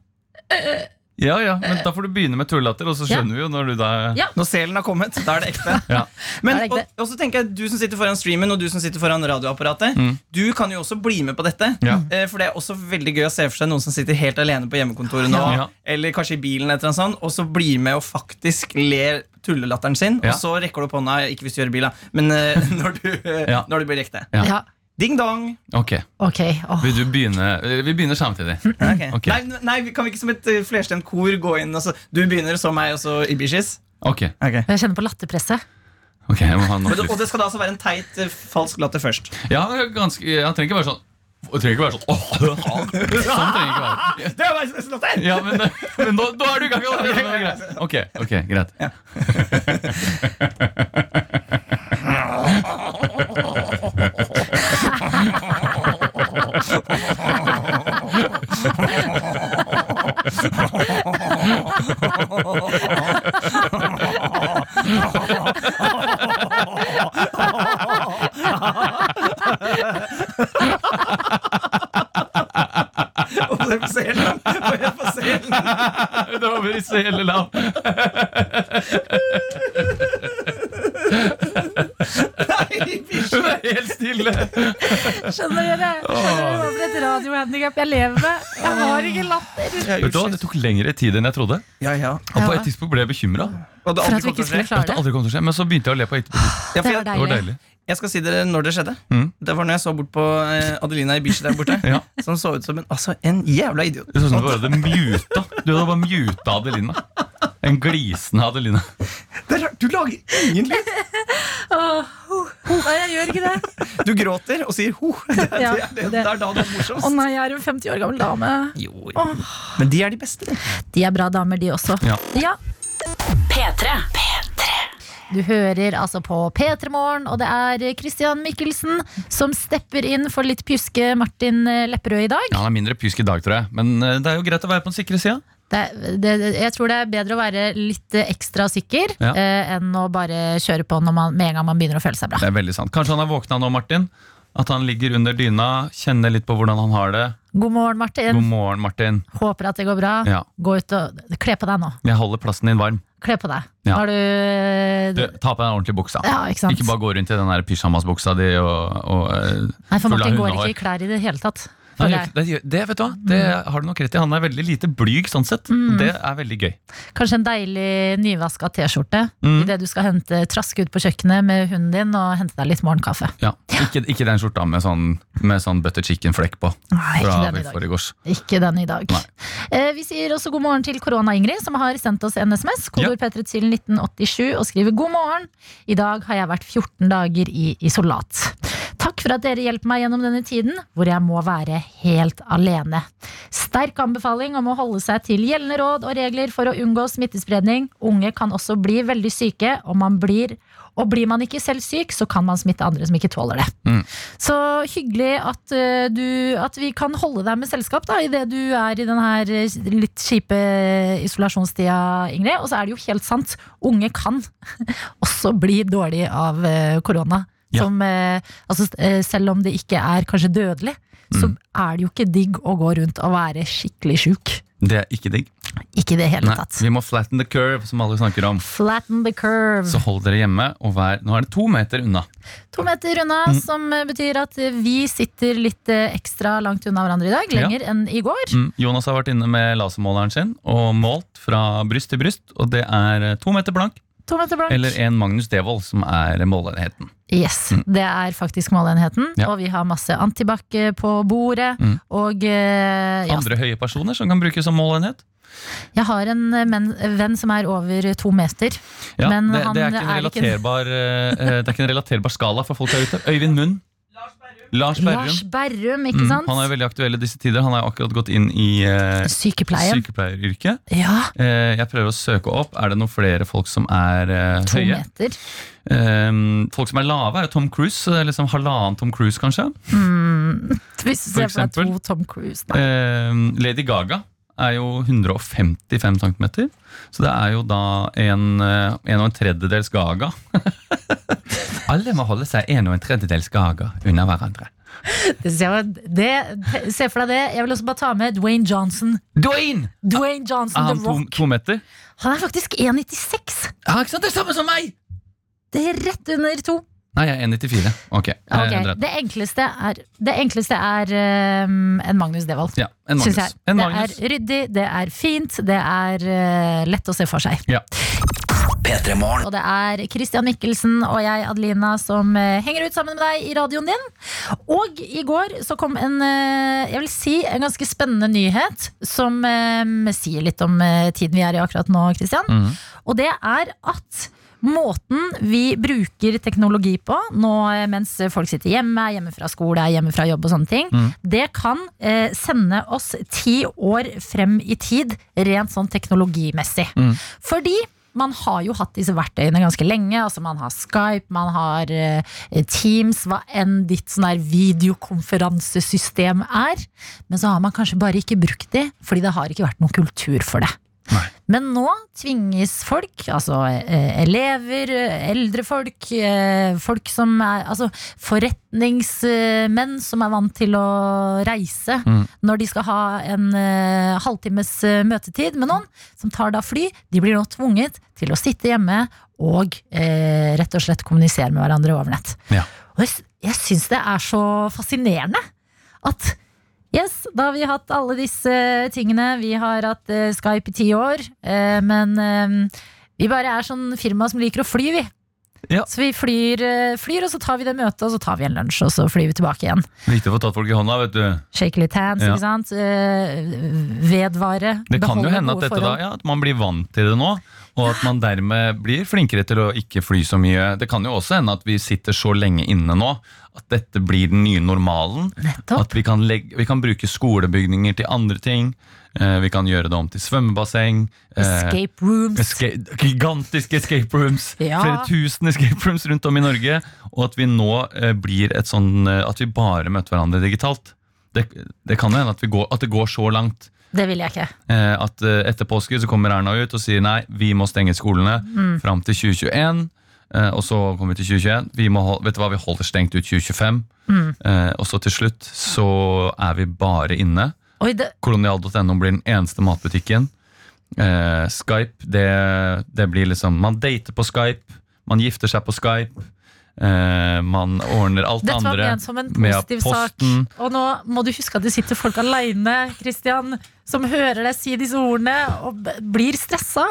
Ja, ja, men Da får du begynne med tullatter, og så Ja. skjønner vi jo når du da Ja. Når selen har kommet, da er det ekte. Ja. Men, er det og, og så tenker jeg Du som sitter foran streamen og du som sitter foran radioapparatet Du kan jo også bli med på dette. Ja. Eh, For det er også veldig gøy å se for seg noen som sitter helt alene på hjemmekontoret nå. Ja. Eller kanskje i bilen, eller annet sånt, og så blir med og faktisk ler tullelatteren sin. Ja. Og så rekker du opp hånda, ikke hvis du gjør bil, da, men eh, når, du, eh, Ja. når du blir ekte. Ja. Ja. Ding dong. Ok, Ok, åh. Vil du begynne? Vi begynner samtidig. Ok. Ok. Nei, nei, kan vi ikke som et eh, flerstemt kor gå inn? Altså, du begynner, så meg, og så Ibishis? Ok, Okay. Jeg kjenner på latterpresset. ok, jeg må ha Men, det- og det skal da altså være en teit, eh, falsk latter først. Ja, ganske, jeg trenger ikke være sånn jeg trenger ikke være sånn Sånn trenger ikke være. Det er beste latter! Ja, men, men nå, nå er du i gang allerede. Det er greit. Ok, ok, greit. Og se på selen! Og se på selen! Det var bare i selelav. Nei, Ibishi. Hun er helt stille. Skjønner dere? Skjønner dere for et radiohandikap jeg lever med? Jeg har ikke latter. Vet du hva, Det tok lengre tid enn jeg trodde. Ja, ja. Og på et tidspunkt ble jeg bekymra. For at vi ikke skulle klare det. Skje, Men så begynte jeg å le på etterpå. Ja, Det jeg, var Det var deilig. deilig. jeg skal si dere når det skjedde. Mm. Det var når jeg så bort på Adelina Adelina Ibishi der borte. Ja. Som så ut som en, altså, en jævla idiot. Det så ut som du hadde muta. Du hadde bare muta Adelina. En glisende Adeline. Det er rart, Du lager ingen lyd! Nei, jeg gjør ikke det. Du gråter og sier ho. Det, Ja, det, det, det- er da det er Å morsomst. nei, jeg er en 50 år gammel dame. Jo, jo. Men de er de beste. de. De er bra damer, de også. Ja. Ja, P3. Du hører altså på P3 Morgen, og det er Christian Mikkelsen som stepper inn for litt pjuske Martin Lepperød i dag. Ja, Han er mindre pjusk i dag, tror jeg. Men eh, det er jo greit å være på den sikre sida. Det, det, jeg tror det er bedre å være litt ekstra sikker Ja. eh, enn å bare kjøre på når man, med en gang man begynner å føle seg bra. Det er veldig sant. Kanskje han er våkna nå, Martin. At han ligger under dyna, kjenner litt på hvordan han har det. God morgen, Martin. God morgen, Martin. Håper at det går bra. Ja. Gå ut og Kle på deg nå. Jeg holder plassen din varm. Kle på deg. Ja. Har du Du, ta på deg den ordentlige buksa. Ja, ikke? Ikke bare gå rundt i den pyjamasbuksa di og, og eh, Nei, for Martin går ikke i klær i det hele tatt. Nei, deg. det, det, vet du hva, det har du nok rett i. Han er veldig lite blyg sånn sett. Mm. Det er veldig gøy. Kanskje en deilig nyvaska T-skjorte Mm. idet du skal hente, traske ut på kjøkkenet med hunden din og hente deg litt morgenkaffe. Ja. Ikke, ikke den skjorta med sånn, med sånn butter chicken-flekk på. Nei, ikke den. Ikke den i dag. Eh, vi sier også god morgen til Korona-Ingrid, som har sendt oss en SMS. Kodord P3 til 1987 og skriver god morgen. I dag har jeg vært 14 dager i isolat. Takk for at dere hjelper meg gjennom denne tiden hvor jeg må være helt alene. Sterk anbefaling om å holde seg til gjeldende råd og regler for å unngå smittespredning. Unge kan også bli veldig syke, og man blir og blir man ikke selv syk, så kan man smitte andre som ikke tåler det. Mm. Så hyggelig at, eh, du, at vi kan holde deg med selskap da, idet du er i denne eh, litt kjipe isolasjonstida, Ingrid. Og så er det jo helt sant, unge kan også bli dårlige av eh, korona. Ja. Som, eh, altså, eh, selv om det ikke er kanskje dødelig, så Mm. er det jo ikke digg å gå rundt og være skikkelig sjuk. Det er ikke digg. Ikke det hele Nei, tatt. vi må flatten the curve, som alle snakker om. Flatten the curve. Så hold dere hjemme og vær Nå er det to meter unna. To meter unna, Mm. som betyr at vi sitter litt eh, ekstra langt unna hverandre i dag. Ja. Lenger enn i går. Mm. Jonas har vært inne med lasermåleren sin og målt fra bryst til bryst, og det er to meter blank. To meter blank. Eller en Magnus Devold, som er målenheten. Yes, det er faktisk målenheten, Ja. Og vi har masse antibac eh, på bordet. Mm. Og eh, ja, Andre høye personer som kan brukes som målenhet? jeg har en men, venn som er over to meter. Ja, Men det, det, er ikke en er ikke- relaterbar, eh, eh, det er ikke en relaterbar skala for folk der ute. Øyvind Munn. Lars Berrum. Lars Berrum, ikke Mm, han er veldig aktuell i disse tider. Han har akkurat gått inn i eh, sykepleieryrket. Ja, Eh, jeg prøver å søke opp. Er det noen flere folk som er eh, to høye? meter. Eh, folk som er lave, er jo Tom Cruise. så det er liksom Halvannen Tom Cruise, kanskje. Mm. Hvis du ser for deg to Tom Cruise da. Eh, Lady Gaga er jo 155 cm. Så det er jo da en, eh, en og en tredjedels Gaga. Alle må holde seg en og en tredjedels Gaga unna hverandre. Det, det, se for deg det. Jeg vil også bare ta med Dwayne Johnson. Dwayne! Dwayne Johnson, Er The han to, to meter? Han er faktisk 1,96. Ja, ikke sant? Det er samme som meg! Det er rett under to. Nei, jeg er 1,94. Ok. okay. Ok, det. Enkleste er, det enkleste er um, en Magnus Devold. Ja, en Magnus. jeg. En det Magnus. er ryddig, det er fint, det er uh, lett å se for seg. Ja. Og det er Christian Mikkelsen og jeg, Adelina, som eh, henger ut sammen med deg i radioen din. Og i går så kom en, eh, jeg vil si, en ganske spennende nyhet som eh, sier litt om eh, tiden vi er i akkurat nå, Christian. Mhm. Og det er at Måten vi bruker teknologi på nå eh, mens folk sitter hjemme, hjemme fra skole, hjemme fra jobb og sånne ting, Mm. det kan eh, sende oss ti år frem i tid, rent sånn teknologimessig. Mm. Fordi man har jo hatt disse verktøyene ganske lenge. Altså Man har Skype, man har eh, Teams, hva enn ditt sånn her videokonferansesystem er. Men så har man kanskje bare ikke brukt de, fordi det har ikke vært noen kultur for det. Nei. Men nå tvinges folk, altså eh, elever, eh, eldre folk, eh, folk som er Altså forretningsmenn som er vant til å reise Mm. når de skal ha en halvtimes møtetid med noen, som tar da fly, de blir nå tvunget til å sitte hjemme og eh, rett og slett kommunisere med hverandre over nett. Ja. Og jeg, jeg syns det er så fascinerende at Yes, da har vi hatt alle disse tingene. Vi har hatt eh, Skype i ti år. eh, men eh, vi bare er sånn firma som liker å fly, vi. Ja. Så vi flyr, eh, flyr, og så tar vi det møtet, og så tar vi en lunsj, og så flyr vi tilbake igjen. Viktig å få tatt folk i hånda, vet du. Shake litt hands, Ja. ikke sant. Eh, vedvare. Det kan jo beholde hende at gode dette da, forhold. ja, at man blir vant til det nå, og at man dermed blir flinkere til å ikke fly så mye. Det kan jo også hende at vi sitter så lenge inne nå at dette blir den nye normalen. Nettopp. At vi kan, legge, vi kan bruke skolebygninger til andre ting. Eh, vi kan gjøre det om til svømmebasseng. eh, Escape rooms. escape, gigantiske escape rooms. Ja. Flere tusen escape rooms rundt om i Norge. Og at vi nå eh, blir et sånn eh, At vi bare møter hverandre digitalt. Det, det kan jo hende at, vi går, at det går så langt Det vil jeg ikke. eh, at eh, etter påske så kommer Erna ut og sier nei, vi må stenge skolene Mm. fram til 2021. Eh, og så kommer vi til 2021. Vi må, vet du hva, vi holder stengt ut 2025. Mm. Og så til slutt så er vi bare inne. Det, Kolonial.no blir den eneste matbutikken. Eh, Skype, det, det blir liksom Man dater på Skype, man gifter seg på Skype. Eh, man ordner alt det dette var andre ment som en positiv sak. Og nå må du huske at det sitter folk aleine, Christian, som hører deg si disse ordene, og blir stressa.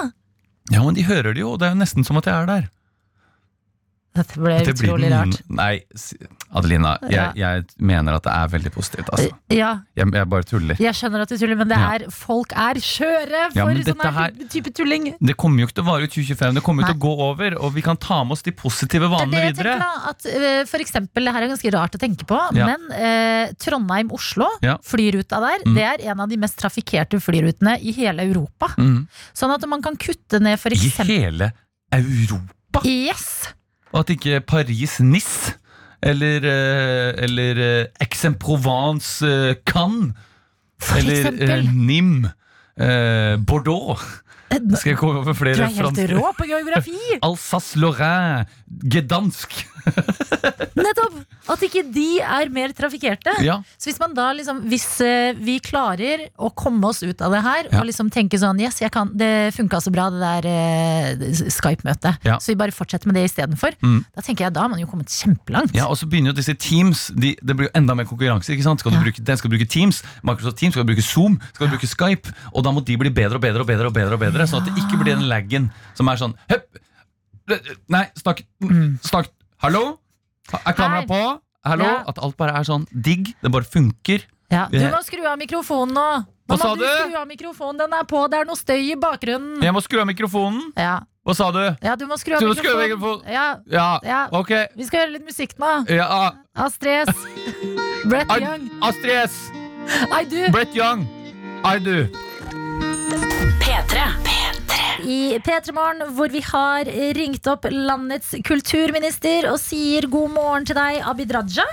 Ja, men de hører det jo. Det er jo nesten som at jeg er der. Dette ble Det blir utrolig den- rart. Nei, Adelina, Adelina, Ja. jeg, jeg mener at det er veldig positivt. Altså. Ja, Jeg, jeg bare tuller. jeg skjønner at du tuller, men det Ja. er, folk er skjøre for Ja, sånn her type- tulling. Det kommer jo ikke til å vare ut 2025, det kommer jo til å gå over. Og vi kan ta med oss de positive vanene det jeg videre. at eh, For eksempel, det her er ganske rart å tenke på, Ja. men eh, Trondheim-Oslo, Ja. flyruta der, Mm. det er en av de mest trafikkerte flyrutene i hele Europa. Mm. Sånn at man kan kutte ned for eksempel I hele Europa. Yes! Og at ikke Paris-Nice eller, eh, eller eh, Aix-en-Provence eh, eller Nim eksempel. Eh, Skal jeg komme opp Du flere er helt rå på geografi! Alsace-Lorraine, gedansk. Nettopp! At ikke de er mer trafikkerte. Ja. Så hvis man da liksom Hvis eh, vi klarer å komme oss ut av det her Ja. og liksom tenke sånn Yes, jeg kan, det funka så bra, det der eh, Skype-møtet. Ja. Så vi bare fortsetter med det istedenfor. Mm. Da tenker jeg, da har man jo kommet kjempelangt. Ja, og så begynner jo disse Teams de, Det blir jo enda mer konkurranse. ikke sant? Skal du bruke, den skal bruke Teams, Microsoft Teams, skal du bruke Zoom, skal du bruke Skype. Og da må de bli bedre og bedre og bedre, og bedre, og bedre sånn at det ikke blir den laggen som er sånn Høpp! Nei, snakk, snakk Hallo? Er kameraet på? Hallo? Ja. At alt bare er sånn digg. Det bare funker. Ja, du må skru av mikrofonen nå! Nå Hva må sa du du? skru av mikrofonen, den er på, det er noe støy i bakgrunnen. Jeg må skru av mikrofonen. Ja, Hva sa du? ja du må skru av Du skru av mikrofonen. mikrofonen. Ja, Ja, Ja. ok. vi skal høre litt musikk nå. Ja, Astrid S. Brett Young. Astrid S. Du! Brett Young. I do. P3. i P3 Morgen, hvor vi har ringt opp landets kulturminister og sier god morgen til deg, Abid Raja.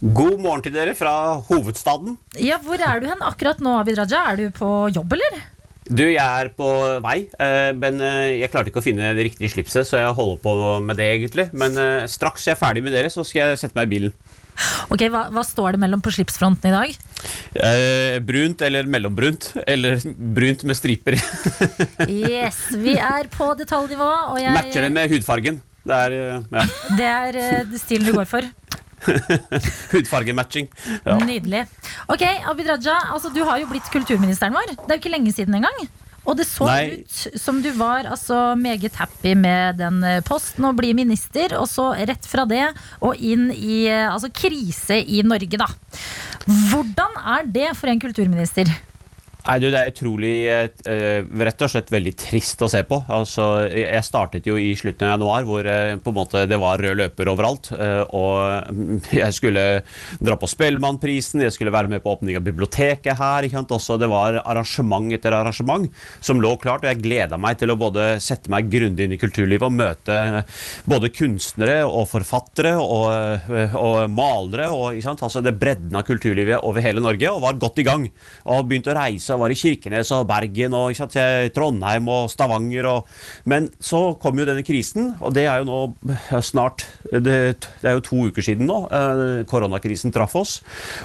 God morgen til dere fra hovedstaden. Ja, Hvor er du hen akkurat nå, Abid Raja? Er du på jobb, eller? Du, jeg er på vei, eh, men eh, jeg klarte ikke å finne det riktige slipset, så jeg holder på med det, egentlig. Men eh, straks jeg er ferdig med dere, så skal jeg sette meg i bilen. Ok, Hva, hva står det mellom på slipsfronten i dag? Eh, brunt eller mellombrunt, eller brunt med striper. Yes, Vi er på detaljnivå, og Matcher det med hudfargen. Det er eh, ja, det er eh, stilen du går for. hudfargematching. Ja. Nydelig. Ok, Abid Raja, altså, du har jo blitt kulturministeren vår. Det er jo ikke lenge siden engang. Og det så Nei. ut som du var altså, meget happy med den eh, posten og bli minister, og så rett fra det og inn i eh, altså, krise i Norge, da. Hvordan er det for en kulturminister? Nei, du, Det er utrolig eh, rett og slett veldig trist å se på. Altså, jeg startet jo i slutten av januar, hvor eh, på en måte det var rød løper overalt. eh, og mm, jeg skulle dra på Spellemannprisen, jeg skulle være med på åpning av biblioteket her. ikke sant? Også, det var arrangement etter arrangement som lå klart. Og jeg gleda meg til å både sette meg grundig inn i kulturlivet og møte eh, både kunstnere og forfattere og, eh, og malere. og? Altså det bredden av kulturlivet over hele Norge, og var godt i gang. Og begynte å reise og var i Kirkenes og Bergen og sant, Trondheim og Stavanger. Og, men så kom jo denne krisen, og det er jo nå eh, snart Det, det er jo to uker siden nå eh, koronakrisen traff oss.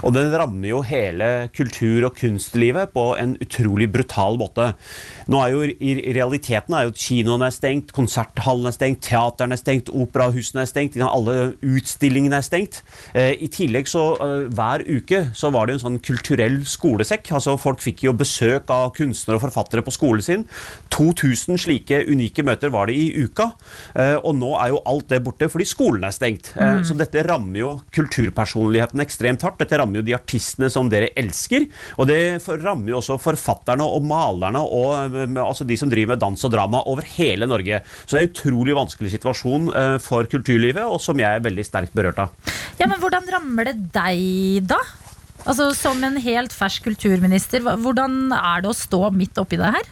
Og den rammer jo hele kultur- og kunstlivet på en utrolig brutal måte. Nå er jo i realiteten er jo kinoene er stengt, konserthallene er stengt, teaterne er stengt, operahusene er stengt, alle utstillingene er stengt. Eh, I tillegg så eh, hver uke så var det en sånn kulturell skolesekk. altså Folk fikk jo besøk av kunstnere og forfattere på skolen sin. 2000 slike unike møter var det i uka. eh, Og nå er jo alt det borte fordi skolen er stengt. Eh, Så dette rammer jo kulturpersonligheten ekstremt hardt. Dette rammer jo de artistene som dere elsker. Og det rammer jo også forfatterne og malerne og altså de som driver med dans og drama over hele Norge. Så det er en utrolig vanskelig situasjon eh, for kulturlivet, og som jeg er veldig sterkt berørt av. Ja, men Hvordan rammer det deg, da? Altså Som en helt fersk kulturminister, hvordan er det å stå midt oppi det her?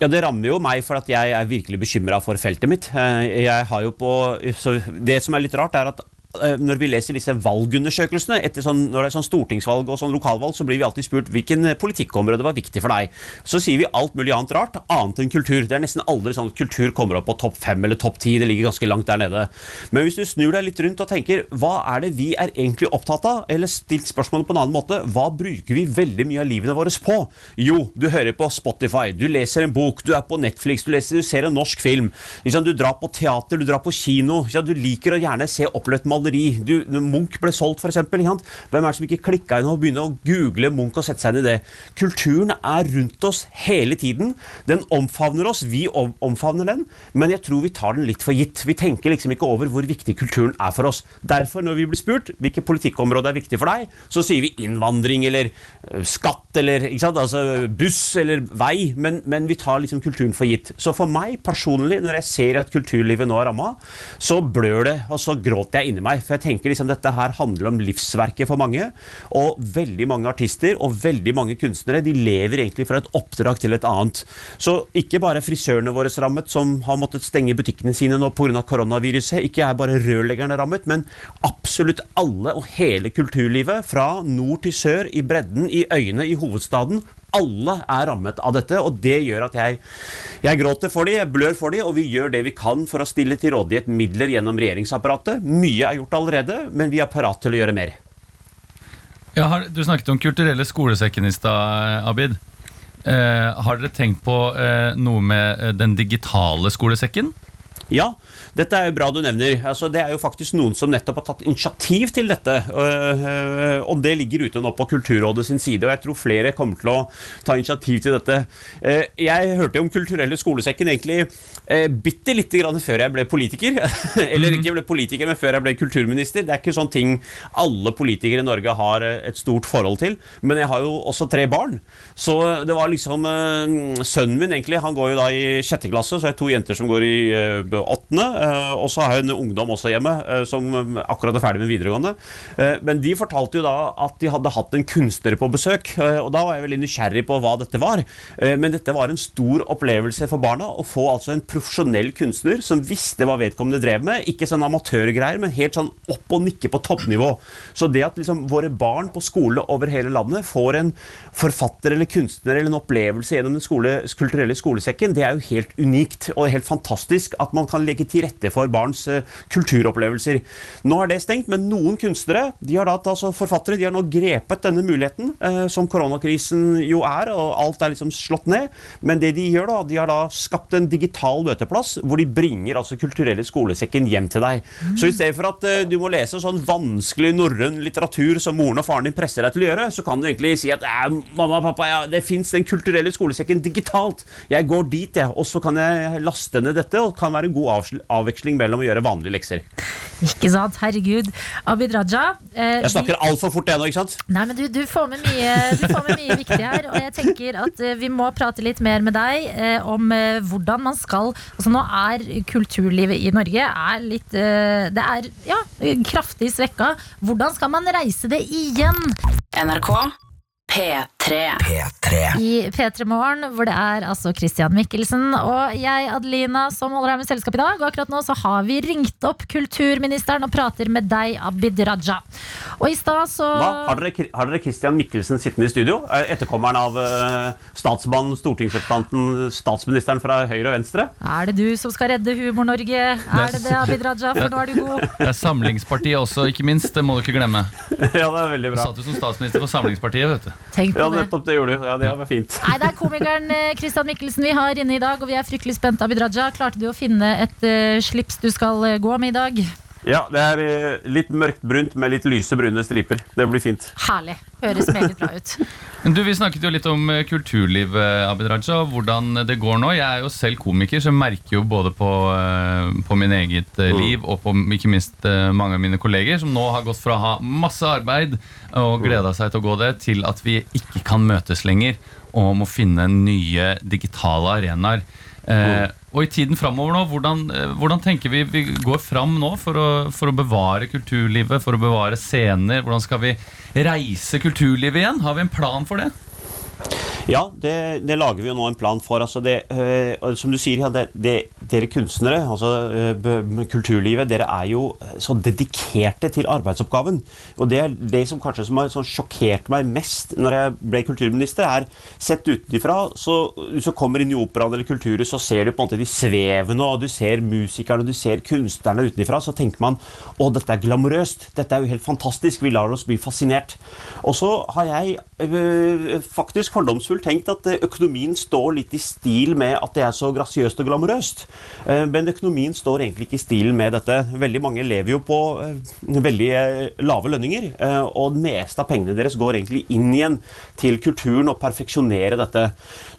Ja, Det rammer jo meg, for at jeg er virkelig bekymra for feltet mitt. Eh, Jeg har jo på, så det som er litt rart, er at når vi leser disse valgundersøkelsene, etter sånn, når det er sånn stortingsvalg og sånn lokalvalg, så blir vi alltid spurt hvilken eh, politikkområde var viktig for deg. Så sier vi alt mulig annet rart, annet enn kultur. Det er nesten aldri sånn at kultur kommer opp på topp fem eller topp ti. Det ligger ganske langt der nede. Men hvis du snur deg litt rundt og tenker hva er det vi er egentlig opptatt av, eller stilt spørsmålet på en annen måte, hva bruker vi veldig mye av livene våre på? Jo, du hører på Spotify, du leser en bok, du er på Netflix, du, leser, du ser en norsk film. Du drar på teater, du drar på kino. Du liker å gjerne se oppløpt maleri. Du, Munch ble solgt, f.eks. Hvem er det som ikke klikka inn og begynner å google Munch og sette seg inn i det? Kulturen er rundt oss hele tiden. Den omfavner oss, vi omfavner den, men jeg tror vi tar den litt for gitt. Vi tenker liksom ikke over hvor viktig kulturen er for oss. Derfor, når vi blir spurt hvilke politikkområder er viktig for deg, så sier vi innvandring eller skatt eller? Altså, buss eller vei, men, men vi tar liksom kulturen for gitt. Så for meg personlig, når jeg ser at kulturlivet nå er ramma, så blør det, og så gråter jeg inni meg. For jeg tenker liksom dette her handler om livsverket for mange. Og veldig mange artister og veldig mange kunstnere de lever egentlig fra et oppdrag til et annet. Så ikke bare frisørene våre rammet, som har måttet stenge butikkene sine nå pga. koronaviruset. Ikke er bare rørleggerne rammet, men absolutt alle og hele kulturlivet. Fra nord til sør, i bredden, i øyene, i hovedstaden. Alle er rammet av dette, og det gjør at jeg, jeg gråter for dem, jeg blør for dem, og vi gjør det vi kan for å stille til rådighet midler gjennom regjeringsapparatet. Mye er gjort allerede, men vi er parat til å gjøre mer. Ja, har, du snakket om kulturelle skolesekken i stad, Abid. Eh, har dere tenkt på eh, noe med eh, den digitale skolesekken? Ja, dette er jo bra du nevner. Altså, det er jo faktisk noen som nettopp har tatt initiativ til dette. Og det ligger ute nå på Kulturrådet sin side, og jeg tror flere kommer til å ta initiativ til dette. Eh, Jeg hørte om Kulturelle skolesekken egentlig eh, bitte lite grann før jeg ble politiker. Eller ikke ble politiker, men før jeg ble kulturminister. Det er ikke sånn ting alle politikere i Norge har eh, et stort forhold til. Men jeg har jo også tre barn. Så det var liksom eh, Sønnen min egentlig, han går jo da i sjette klasse, så jeg har to jenter som går i eh, åttende. Eh, og så har hun ungdom også hjemme eh, som akkurat er ferdig med videregående. Eh, men de fortalte jo da at de hadde hatt en kunstner på besøk, og da var jeg veldig nysgjerrig på hva dette var. Men dette var en stor opplevelse for barna, å få altså en profesjonell kunstner som visste hva vedkommende drev med. Ikke sånn amatørgreier, men helt sånn opp og nikke på toppnivå. Så det at liksom våre barn på skole over hele landet får en forfatter eller kunstner eller en opplevelse gjennom den skole, kulturelle skolesekken, det er jo helt unikt og helt fantastisk at man kan legge til rette for barns eh, kulturopplevelser. Nå er det stengt, men noen kunstnere, de har da, altså forfattere, de har nå grepet denne muligheten, eh, som koronakrisen jo er, og alt er liksom slått ned. Men det de gjør da, de har da skapt en digital møteplass, hvor de bringer altså kulturelle skolesekken hjem til deg. Så i stedet for at eh, du må lese sånn vanskelig norrøn litteratur som moren og faren din presser deg til å gjøre, så kan du egentlig si at "Eh, mamma og pappa, ja, det fins den kulturelle skolesekken digitalt. Jeg går dit, jeg, og så kan jeg laste ned dette, og det kan være en god avsl- avveksling mellom å gjøre vanlige lekser. Ikke sant? Herregud. Abid Raja. eh, Jeg snakker altfor fort jeg nå, ikke sant? Nei, men du, du, får med mye, du får med mye viktig her. Og jeg tenker at eh, vi må prate litt mer med deg eh, om eh, hvordan man skal Altså Nå er kulturlivet i Norge er litt eh, Det er ja, kraftig svekka. Hvordan skal man reise det igjen? NRK P3. P3. I P3 Morgen, hvor det er altså Christian Mikkelsen og jeg, Adelina, som holder her med selskap i dag. Og akkurat nå så har vi ringt opp kulturministeren og prater med deg, Abid Raja. Og i stad så Hva? Har dere, har dere Christian Mikkelsen sittende i studio? Er Etterkommeren av uh, statsmannen, stortingsrepresentanten, statsministeren fra Høyre og Venstre? Er det du som skal redde Humor-Norge? Er det det, Abid Raja? For nå er du god. Det er Samlingspartiet også, ikke minst. Det må du ikke glemme. ja, det er veldig bra. Du satt jo som statsminister for Samlingspartiet, vet du. Tenk på. Nettopp det gjorde du. Ja, det var fint. Nei, Det er komikeren eh, Christian Mikkelsen vi har inne i dag, og vi er fryktelig spente. Abid Raja, klarte du å finne et uh, slips du skal eh, gå med i dag? Ja, det er eh, litt mørkt brunt med litt lyse brune striper. Det blir fint. Herlig. Høres meget bra ut. Men du, Vi snakket jo litt om kulturlivet, eh, Abid Raja, og hvordan det går nå. Jeg er jo selv komiker, så jeg merker jo både på, eh, på min eget eh, liv og på ikke minst eh, mange av mine kolleger, som nå har gått fra å ha masse arbeid og gleda seg til å gå det, til at vi ikke kan møtes lenger og må finne nye digitale arenaer. Eh, og i tiden framover nå, hvordan, eh, hvordan tenker vi vi går fram nå for å, for å bevare kulturlivet, for å bevare scener? Hvordan skal vi reise kulturlivet igjen? Har vi en plan for det? Ja, det, det lager vi jo nå en plan for. Altså det, øh, som du sier, ja, det, dere kunstnere, altså eh, b- kulturlivet, dere er jo så dedikerte til arbeidsoppgaven. Og det er det som kanskje som har sjokkert meg mest når jeg ble kulturminister, er sett utenfra, så du kommer inn i operaen eller kulturhus, så ser du på en måte de svevende, og du ser musikerne, og du ser kunstnerne utenfra, så tenker man å, dette er glamorøst, dette er jo helt fantastisk, vi lar oss bli fascinert. Og så har jeg øh, faktisk fordomsfullt tenkt at øh, økonomien står litt i stil med at det er så grasiøst og glamorøst. Eh, Men økonomien står egentlig ikke i stil med dette. Veldig mange lever jo på veldig lave lønninger, og det meste av pengene deres går egentlig inn igjen til kulturen og perfeksjonere dette.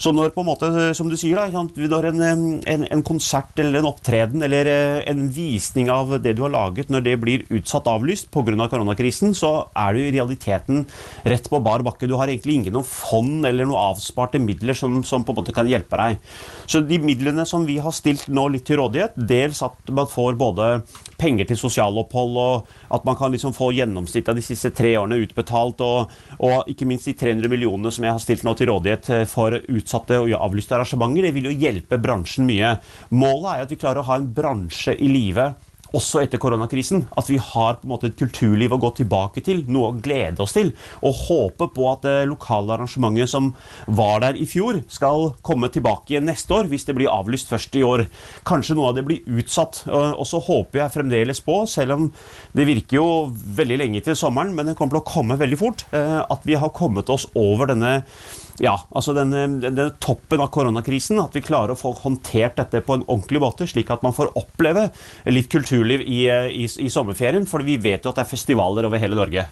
Så når på en måte, som du sier da, når en, en, en konsert eller en opptreden eller øh, en visning av det du har laget, når det blir utsatt avlyst pga. koronakrisen, så er du i realiteten rett på bar bakke. Du har egentlig ingen noe fond eller noe avsparte midler som, som på en måte kan hjelpe deg. Så de midlene som vi har stilt nå litt til rådighet, dels at man får både penger til sosialopphold, og at man kan liksom få gjennomsnittet av de siste tre årene utbetalt, og, og ikke minst de 300 millionene som jeg har stilt nå til rådighet eh, for utsatte og avlyste arrangementer, det vil jo hjelpe bransjen mye. Målet er at vi klarer å ha en bransje i live også etter koronakrisen. At vi har på en måte et kulturliv å gå tilbake til, noe å glede oss til. Og håpe på at det lokale arrangementet som var der i fjor, skal komme tilbake igjen neste år, hvis det blir avlyst først i år. Kanskje noe av det blir utsatt. Og så håper jeg fremdeles på, selv om det virker jo veldig lenge til sommeren, men det kommer til å komme veldig fort, eh, at vi har kommet oss over denne ja, altså denne, denne toppen av koronakrisen, at vi klarer å få håndtert dette på en ordentlig måte, slik at man får oppleve litt kulturliv i, eh, i, i sommerferien, for vi vet jo at det er festivaler over hele Norge.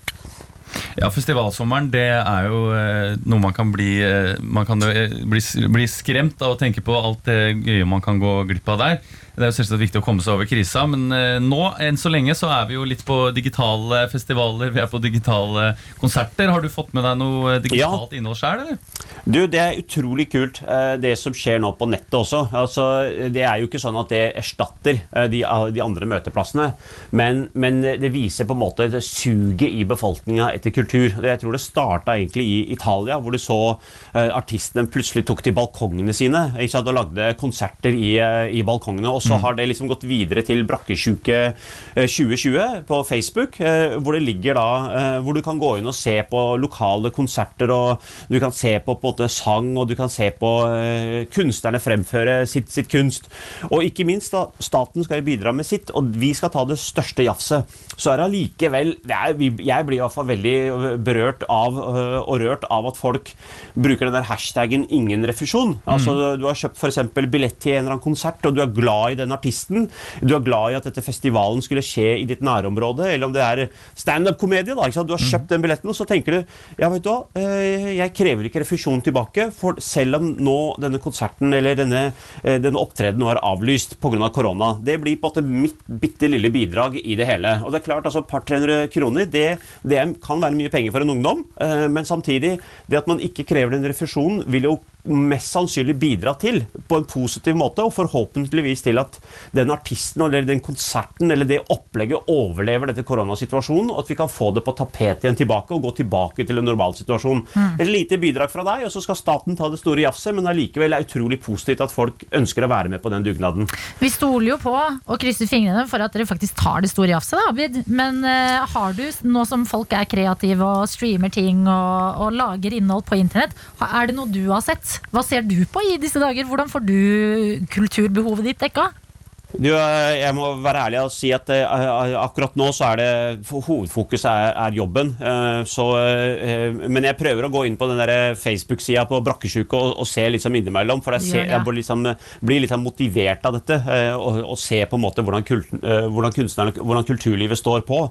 Ja, Festivalsommeren det er jo eh, noe man kan bli eh, Man kan eh, bli, bli skremt av å tenke på alt det gøye man kan gå glipp av der. Det er jo selvsagt viktig å komme seg over krisa, men eh, nå, enn så lenge, så er vi jo litt på digitale festivaler. Vi er på digitale konserter. Har du fått med deg noe digitalt digitalt innhold sjøl, eller? Du, Det er utrolig kult, det som skjer nå på nettet også. Altså, det er jo ikke sånn at det erstatter de, de andre møteplassene, men, men det viser på en måte suget i befolkninga etter kultur. Jeg tror det starta egentlig i Italia, hvor du så eh, artistene plutselig tok til balkongene sine ikke og lagde konserter i, eh, i balkongene. Og så har det liksom gått videre til Brakkesjuke eh, 2020 på Facebook, eh, hvor det ligger da eh, hvor du kan gå inn og se på lokale konserter, og du kan se på, på måte sang, og du kan se på eh, kunstnerne fremføre sitt, sitt kunst. Og ikke minst, da, staten skal bidra med sitt, og vi skal ta det største jafset. Så er det allikevel Jeg blir i hvert fall veldig øh, berørt av øh, og rørt av at folk bruker den der hashtaggen 'ingen refusjon'. Altså, Du har kjøpt for eksempel billett til en eller annen konsert, og du er glad i den artisten. Du er glad i at dette festivalen skulle skje i ditt nærområde, eller om det er standup-komedie. da? Du har kjøpt den billetten, og så tenker du ja, vet du hva, øh, jeg krever ikke refusjon tilbake, for selv om nå denne konserten eller denne, eh, denne opptredenen var avlyst pga. korona. Det blir på en måte mitt bitte lille bidrag i det hele. Og det er klart, altså et par 300 kroner, det, det er- kan være mye penger for en ungdom, eh, men samtidig, det at man ikke krever den refusjonen, vil jo mest sannsynlig bidra til på en positiv måte, og forhåpentligvis til at den artisten eller den konserten eller det opplegget overlever dette koronasituasjonen, og at vi kan få det på tapet igjen tilbake og gå tilbake til en normalsituasjon. Et lite bidrag fra deg, og så skal staten ta det store jafset, men allikevel er utrolig positivt at folk ønsker å være med på den dugnaden. Vi stoler jo på og krysser fingrene for at dere faktisk tar det store jafset, da, Abid. Men uh, har du, nå som folk er kreative og streamer ting og, og lager innhold på internett, er det noe du har sett? Hva ser du på i disse dager? Hvordan får du kulturbehovet ditt dekka? Du, eh, jeg må være ærlig og si at eh, akkurat nå så er det hovedfokuset er, er jobben. Eh, så, eh, men jeg prøver å gå inn på den der Facebook-sida på Brakkesjuke og, og se liksom innimellom. For jeg, ser, jeg blir liksom, blir sånn motivert av dette. eh, Og, og se på en måte hvordan, kult, eh, hvordan, hvordan kulturlivet står på.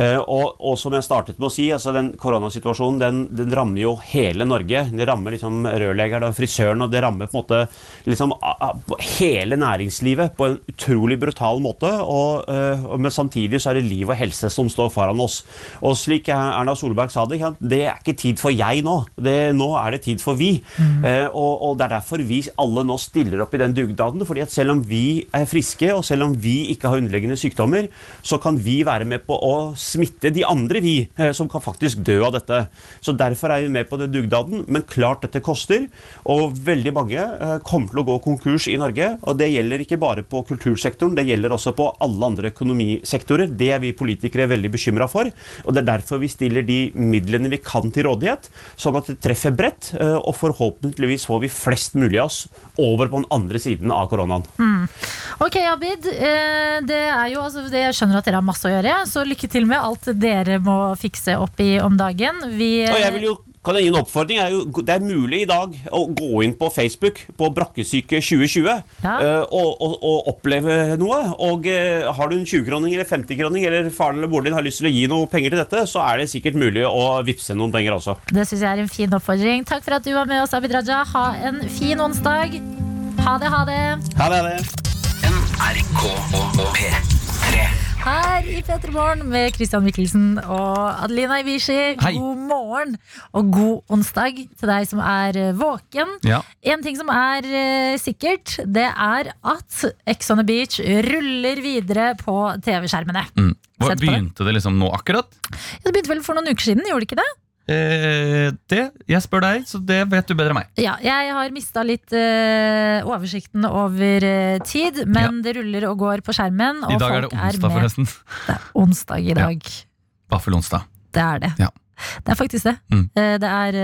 Eh, Og, og som jeg startet med å si, altså den koronasituasjonen den, den rammer jo hele Norge. Det rammer liksom rørleggeren og frisøren, og det rammer på en måte liksom hele næringslivet på en utrolig brutal måte. Og, eh, men samtidig så er det liv og helse som står foran oss. Og slik Erna Solberg sa det, det er ikke tid for jeg nå. Det, nå er det tid for vi. Eh, og, og det er derfor vi alle nå stiller opp i den dugnaden. fordi at selv om vi er friske, og selv om vi ikke har underliggende sykdommer, så kan vi være med på å smitte de andre, vi, eh, som kan faktisk dø av dette. Så derfor er vi med på den dugnaden. Men klart dette koster, og veldig mange kommer til å gå konkurs i Norge. Og det gjelder ikke bare på kultursektoren, det gjelder også på alle andre økonomisektorer. Det er vi politikere veldig bekymra for. Og det er derfor vi stiller de midlene vi kan til rådighet, sånn at det treffer bredt, eh, og forhåpentligvis får vi flest mulig av oss over på den andre siden av koronaen. Ok, Abid. eh, Det er jo, altså, det, jeg skjønner at dere har masse å gjøre, så lykke til med alt dere må fikse opp i om dagen. Vi, Og jeg vil jo kan jeg gi en oppfordring? Det er, jo, det er mulig i dag å gå inn på Facebook på Brakkesyke 2020 Ja. eh, og, og, og oppleve noe. Og eh, har du en 20-kroning eller 50-kroning, eller faren eller moren din har lyst til å gi noe penger til dette, så er det sikkert mulig å vippse noen penger også. Det syns jeg er en fin oppfordring. Takk for at du var med oss, Abid Raja. Ha en fin onsdag. Ha det, ha det. Ha det. ha det. NRK P3. Her i P3 Morgen med Christian Mikkelsen og Adelina Ibishi. God morgen og god onsdag til deg som er eh, våken. Ja. En ting som er uh, sikkert, det er at Ex on the Beach ruller videre på TV-skjermene. Mm. Hva, det. begynte det liksom nå akkurat? Det begynte vel for noen uker siden, gjorde det ikke det? Eh, det, jeg spør deg, så det vet du bedre enn meg. Ja, jeg har mista litt eh, oversikten over eh, tid, men det ruller og går på skjermen. Og I dag er det folk onsdag, med. forresten. Det er onsdag i dag. Vaffelonsdag. Det er det. Ja. Det er faktisk det. Mm. Eh, Det er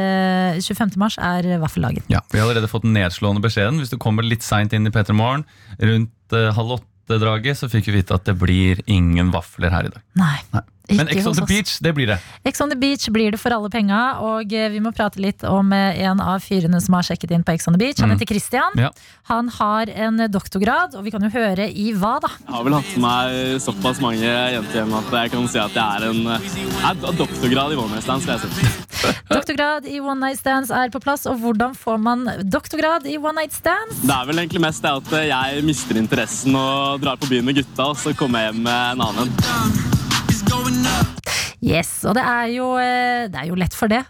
eh, 25. mars er vaffeldagen. Ja, Vi har allerede fått den nedslående beskjeden. Hvis du kommer litt seint inn i P3 Morgen, rundt eh, halv åtte-draget, så fikk vi vite at det blir ingen vafler her i dag. Nei. Nei. Ikke Men Ex on the. Beach, det blir det. Ex on the Beach blir det for alle penga, og eh, vi må prate litt om eh, en av fyrene som har sjekket inn på Ex on the Beach. Han Mm. heter Christian. Ja. Han har en doktorgrad, og vi kan jo høre i hva, da. Jeg har vel hatt med meg såpass mange jenter hjem at jeg kan si at jeg er en jeg er doktorgrad i one night Stands. skal jeg si. Doktorgrad i One Night Stands er på plass, og hvordan får man doktorgrad i One Night Stands? Det er vel egentlig mest det at jeg mister interessen og drar på byen med gutta, og så kommer jeg hjem med en annen en. Yes, og det er jo, eh, det er jo lett for det.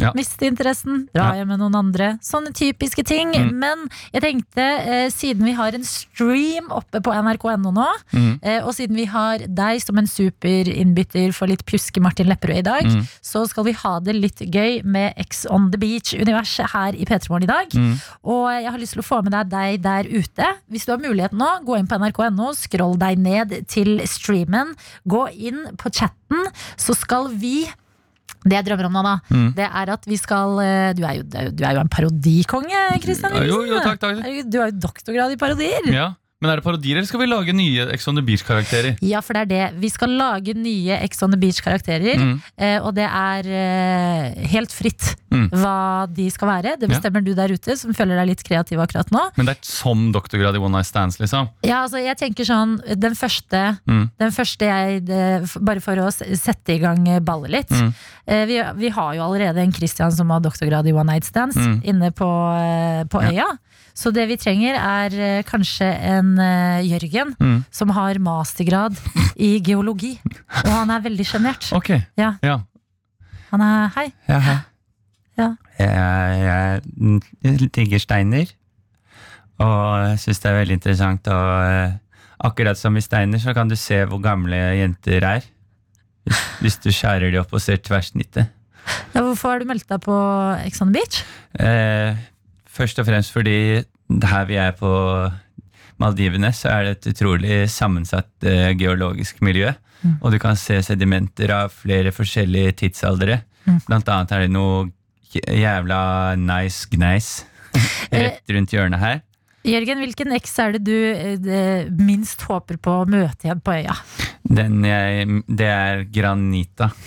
Ja. Miste interessen, dra hjem med noen andre. Sånne typiske ting. Mm. Men jeg tenkte, eh, siden vi har en stream oppe på nrk.no nå, Mm. eh, og siden vi har deg som en superinnbytter for litt pjuske Martin Lepperød i dag, Mm. så skal vi ha det litt gøy med X on the Beach-universet her i P3 Morgen i dag. Mm. Og jeg har lyst til å få med deg deg der ute. Hvis du har mulighet nå, gå inn på nrk.no, scroll deg ned til streamen. Gå inn på chatten, så skal vi det jeg drømmer om da, Mm. det er at vi skal eh, Du er jo, du er jo- en parodikonge, Kristian Ja, jo, jo, takk, takk. Du har jo doktorgrad i parodier. Ja. Men er det parodier, eller skal vi lage nye Ex on the Beach-karakterer? Ja, for det er det. Vi skal lage nye Ex on the Beach-karakterer. Mm. Eh, og det er eh, helt fritt Mm. hva de skal være. Det Ja. bestemmer du der ute, som føler deg litt kreativ akkurat nå. Men det er som doktorgrad i One Night Stands, liksom? Ja, altså jeg tenker sånn Den første, Mm. den første jeg det, Bare for å sette i gang eh, ballet litt. Mm. Eh, vi, vi har jo allerede en Christian som har doktorgrad i One Night Stands Mm. inne på, på øya. Ja. Så det vi trenger, er eh, kanskje en eh, Jørgen Mm. som har mastergrad i geologi. Og han er veldig sjenert. Ok. Ja. Ja. Han er Hei. Ja, hei. Ja. Jeg, jeg digger steiner, og jeg syns det er veldig interessant. Og eh, akkurat som i steiner, så kan du se hvor gamle jenter er. Hvis, hvis du skjærer de opp og ser tverrsnittet. Ja, hvorfor har du meldt deg på Ex on the Beach? Eh, først og fremst fordi her vi er på Maldivene, så er det et utrolig sammensatt uh, geologisk miljø. Mm. Og du kan se sedimenter av flere forskjellige tidsaldere. Mm. Blant annet er det noe jævla nice gneis rett rundt hjørnet her. Jørgen, hvilken eks er det du eh, det minst håper på å møte igjen på øya? Den jeg, det er granita.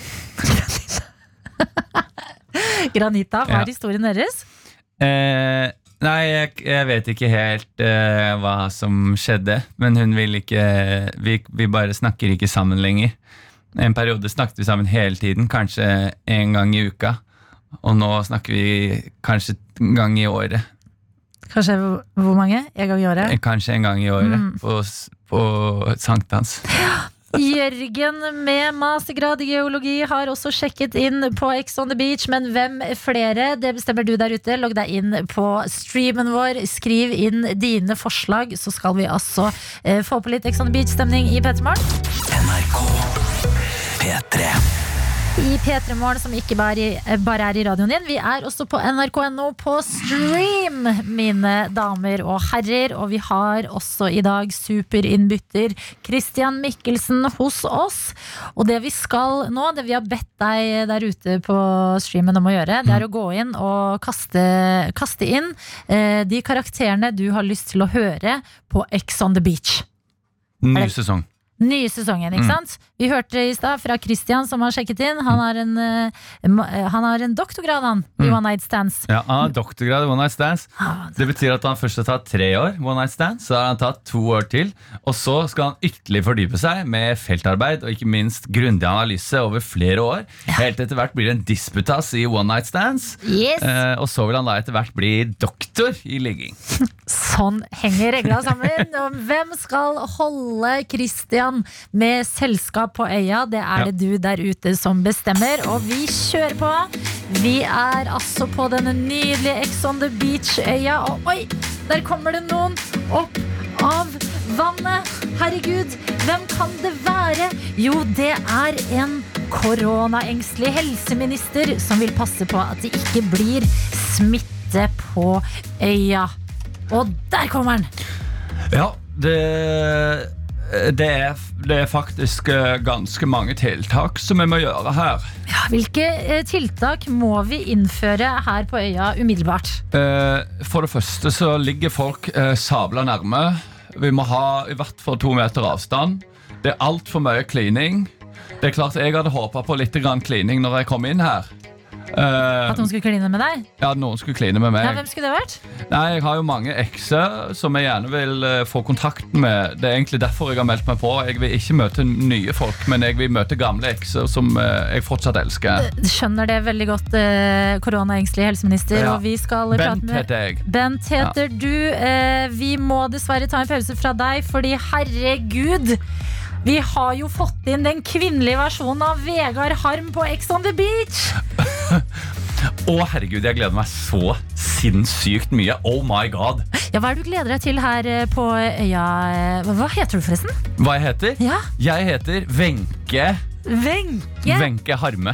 Granita, hva Ja. historien deres? Eh, nei, jeg, jeg vet ikke helt eh, hva som skjedde, men hun vil ikke vi, vi bare snakker ikke sammen lenger. En periode snakket vi sammen hele tiden, kanskje en gang i uka. Og nå snakker vi kanskje en gang i året. Kanskje hvor mange? En gang i året? Eh, Kanskje en gang i året Mm. på, på sankthans. Jørgen med mastergrad i geologi har også sjekket inn på Ex on the Beach, men hvem flere? Det bestemmer du der ute. Logg deg inn på streamen vår. Skriv inn dine forslag, så skal vi altså eh, få på litt Ex on the Beach-stemning i P3 Morgen. NRK P3 I P3 Morgen, som ikke bare, bare er i radioen din. Vi er også på nrk.no på stream, mine damer og herrer. Og vi har også i dag superinnbytter Christian Mikkelsen hos oss. Og det vi skal nå, det vi har bedt deg der ute på streamen om å gjøre, det er å gå inn og kaste, kaste inn eh, de karakterene du har lyst til å høre på Ex on the Beach. Ny sesong. Nye sesongen, ikke Mm. sant? Vi hørte i stad fra Christian som har sjekket inn. Han har en, eh, eh, han har en doktorgrad, han, i Mm. One Night Stands. Ja, Han har doktorgrad i One Night Stands. Ah, Det betyr at han først har tatt tre år, One Night Stands, så har han tatt to år til. Og så skal han ytterligere fordype seg med feltarbeid og ikke minst grundig analyse over flere år. Helt etter hvert blir det en disputas i One Night Stands. Yes! Eh, og så vil han da etter hvert bli doktor i ligging. Sånn henger regla sammen. Og hvem skal holde Christian med selskap på øya? Det er det du der ute som bestemmer. Og vi kjører på. Vi er altså på denne nydelige Ex on the Beach-øya. Og oi, der kommer det noen opp av vannet. Herregud, hvem kan det være? Jo, det er en koronaengstelig helseminister som vil passe på at det ikke blir smitte på øya. Og der kommer han! Ja, det, det, er, det er faktisk eh, ganske mange tiltak som vi må gjøre her. Ja, Hvilke eh, tiltak må vi innføre her på øya umiddelbart? Eh, For det første så ligger folk eh, sabla nærme. Vi må ha i hvert fall to meter avstand. Det er altfor mye klining. Det er klart Jeg hadde håpa på litt klining når jeg kom inn her. Eh, At noen skulle kline med deg? ja, noen skulle kline med meg. Ja, hvem skulle det vært? Nei, Jeg har jo mange ekser som jeg gjerne vil uh, få kontakt med. Det er egentlig derfor jeg har meldt meg på. Jeg vil ikke møte nye folk, men jeg vil møte gamle ekser som uh, jeg fortsatt elsker. Skjønner det veldig godt, koronaengstelig helseminister. Ja. Og vi skal prate Bent med heter jeg. Bent heter du. Eh, vi må dessverre ta en pause fra deg, fordi herregud vi har jo fått inn den kvinnelige versjonen av Vegard Harm på Ex on the Beach! Å, herregud, jeg gleder meg så sinnssykt mye. Oh my god. Ja, Hva er det du gleder deg til her eh, på øya? Hva heter du forresten? Hva jeg heter? Ja, Jeg heter Wenche Wenche. Wenche Harme.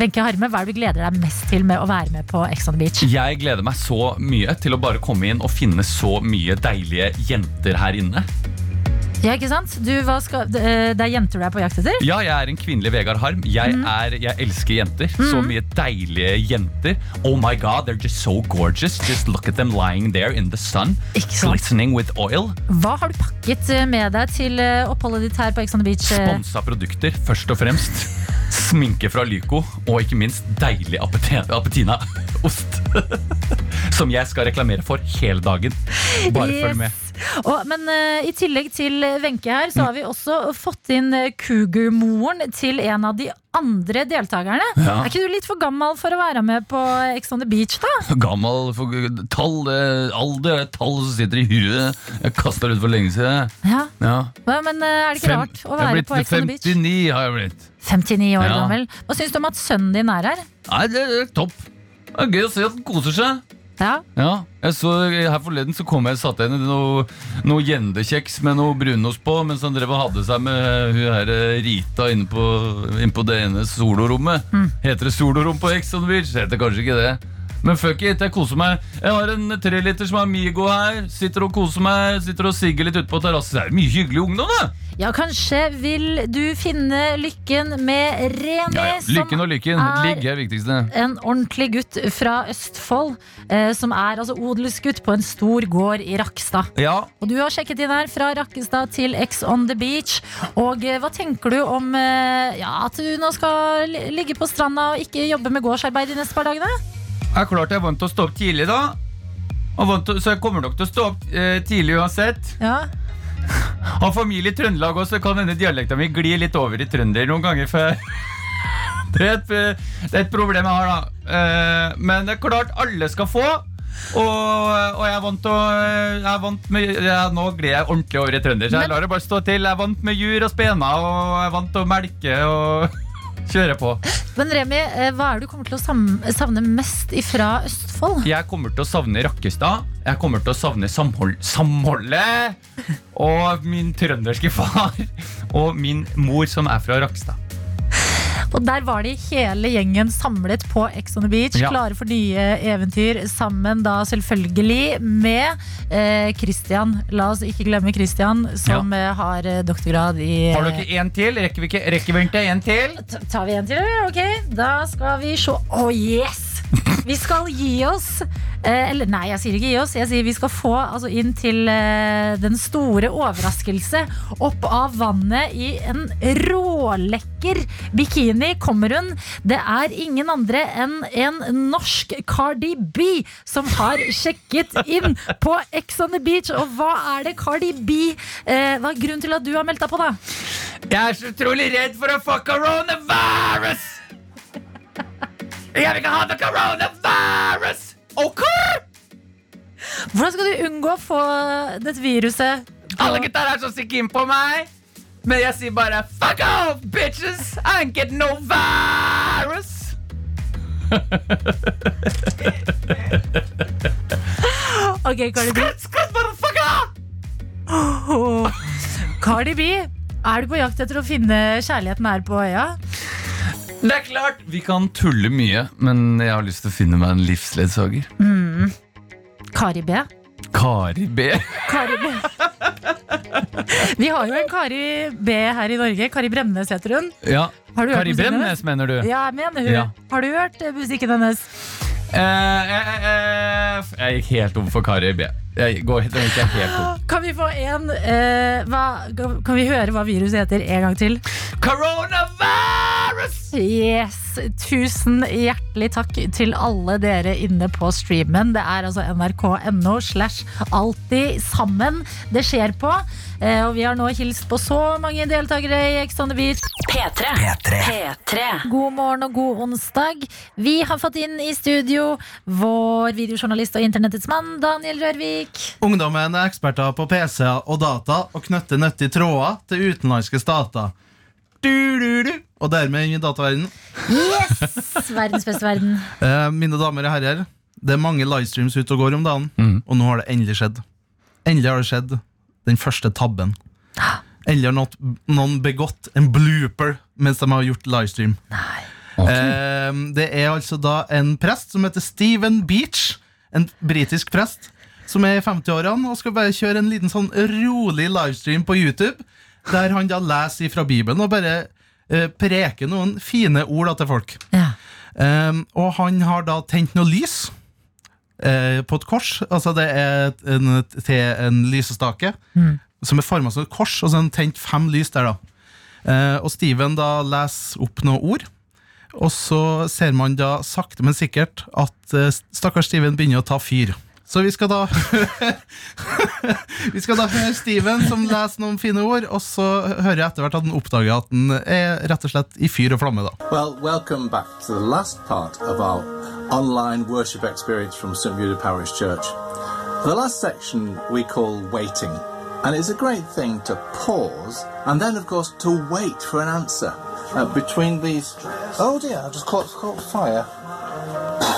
Wenche Harme, hva er det du gleder deg mest til med å være med på Ex on the Beach? Jeg gleder meg så mye til å bare komme inn og finne så mye deilige jenter her inne. Ja, ikke sant? Du, hva skal, det eh, er jenter du er på jakt etter? Ja, jeg er en kvinnelig Vegard Harm. Jeg, Mm. er, jeg elsker jenter. Så mye deilige jenter. Oh my god, they're just so gorgeous. Just look at them lying there in the sun. Glistening with oil. Hva har du pakket eh, med deg til eh, oppholdet ditt her på Ex on the Beach? Sponsa produkter, først og fremst. Sminke fra Lyco, og ikke minst deilig Appetina-ost. Som jeg skal reklamere for hele dagen. Bare følg med. Og, men uh, i tillegg til Wenche her, så har vi også fått inn uh, Cougar-moren til en av de andre deltakerne. Ja. Er ikke du litt for gammel for å være med på Ex on the Beach, da? Gammel for, tall, eh, alder er et tall som sitter i huet. Jeg kasta det ut for lenge siden. Ja, Ja. Men eh, er det ikke Fem- rart å være på Ex on the Beach? 59 har jeg blitt. 59 år Ja. gammel. Hva syns du om at sønnen din er her? Nei, det er topp. Det er gøy å se at den koser seg. Ja, Ja, så Her forleden så kom jeg og satte henne noe, noe gjendekjeks med noe brunost på, mens han drev og hadde seg med hun her eh, Rita inne på, inne på det ene solorommet. Heter det solorom på Ex on the Beach? Heter kanskje ikke det. Men fuck it, jeg koser meg. Jeg har en treliters med Amigo her. Sitter og koser meg, sitter og sigger litt ute på terrassen. Det er mye hyggelig ungdom, da! ja kanskje vil du finne lykken med Remi, Ja, ja. Lykken og lykken. er- Ligg er viktigste. en ordentlig gutt fra Østfold, eh, som er altså odelsgutt på en stor gård i Rakstad. Ja, Og du har sjekket inn her fra Rakkestad til X on the beach. Og eh, hva tenker du om eh, ja, at du nå skal ligge på stranda og ikke jobbe med gårdsarbeid de neste par dagene? Jeg er klart jeg er vant til å stå opp tidlig, da. Og vant til, så jeg kommer nok til å stå opp eh, tidlig uansett. Ja. Har familie i Trøndelag også, så kan denne dialekta mi gli litt over i trønder noen ganger før. Det er et, det er et problem jeg har, da. Eh, Men det er klart alle skal få. Og, og jeg er vant til å jeg er vant med, ja, Nå glir jeg ordentlig over i trønder, så jeg lar det bare stå til. Jeg er vant med jur og spener, og jeg er vant til å melke og kjøre på. Men Remi, eh, hva er det du kommer til å savne mest ifra Østfold? Jeg kommer til å savne Rakkestad. Jeg kommer til å savne samhold, samholdet. Og min trønderske far. Og min mor, som er fra Rakkestad. Og der var de hele gjengen samlet på Ex on the Beach, Ja. klare for nye eventyr. Sammen da selvfølgelig med eh, Christian. La oss ikke glemme Christian, som ja. har eh, doktorgrad i Har du ikke en til? Rekker vi ikke rekker vi ikke en til? Ta- Tar vi en til, eller? Ok, da skal vi se Å, yes! Vi skal gi oss. Eh, eller nei, jeg sier ikke gi oss. Jeg sier vi skal få altså, inn til eh, den store overraskelse. Opp av vannet i en rålekker bikini kommer hun. Det er ingen andre enn en norsk Cardi B som har sjekket inn på Ex on the Beach. Og hva er det Cardi B eh, Hva er grunnen til at du har meldt deg på, da? Jeg er så utrolig redd for å få coronavirus! Jeg vil ikke ha the coronavirus! Ok? Hvordan skal du unngå å få dette viruset? Alle gutta er så sikke inn på meg. Men jeg sier bare fuck off, bitches! I ain't get no virus! Ok, Cardi B. Skrutt, skrutt, motherfucker! off! Cardi B, er du på jakt etter å finne kjærligheten her på øya? Det er klart, Vi kan tulle mye, men jeg har lyst til å finne meg en livsledsager. Kari B. Kari B. Kari B. Vi har jo en Kari B her i Norge. Kari Bremnes heter hun. Ja. Har du hørt Kari Bremnes, mener du? Ja, mener hun. Ja. Har du hørt eh, musikken hennes? Eh, eh, eh, jeg gikk helt om for Kari B. Jeg går jeg helt opp. Kan vi få en eh, hva, Kan vi høre hva viruset heter en gang til? Coronavirus! Yes, Tusen hjertelig takk til alle dere inne på streamen. Det er altså nrk.no slash alltid sammen det skjer på. Eh, og vi har nå hilst på så mange deltakere i Ex on the Beach. P3. P3. God morgen og god onsdag. Vi har fått inn i studio vår videojournalist og internettets mann Daniel Rørvik. Ungdommen er eksperter på PC og data og knytter nøttige tråder til utenlandske stater. Og dermed inn i dataverdenen. Yes! Verdens beste verden. Eh, mine damer og herrer, det er mange livestreams ute og går om dagen, og nå har det endelig skjedd. Endelig har det skjedd. Den første tabben. Endelig har noen, begått en blooper mens de har gjort livestream. Eh, det er altså da en prest som heter Steven Beach, en britisk prest, som er i 50-årene og skal bare kjøre en liten sånn rolig livestream på YouTube, der han da leser fra Bibelen og bare eh, preker noen fine ord da til folk. Um, og han har da tent noe lys eh, på et kors. Altså det er en, til en lysestake som er forma som et kors, og så har han tent fem lys der. da Eh, Og Steven da leser opp noen ord. Og så ser man da sakte, men sikkert at stakkars Steven begynner å ta fyr. Så vi skal da Vi skal da høre Steven som leser noen fine ord, og så hører jeg etter hvert at han oppdager at han er rett og slett i fyr og flamme. da Well, welcome back to the last part of our online worship experience from St. Rita Parish Church. The last section we call waiting. And it's a great thing to pause and then, of course, to wait for an answer. Uh, between these. Oh dear, I just caught, caught fire.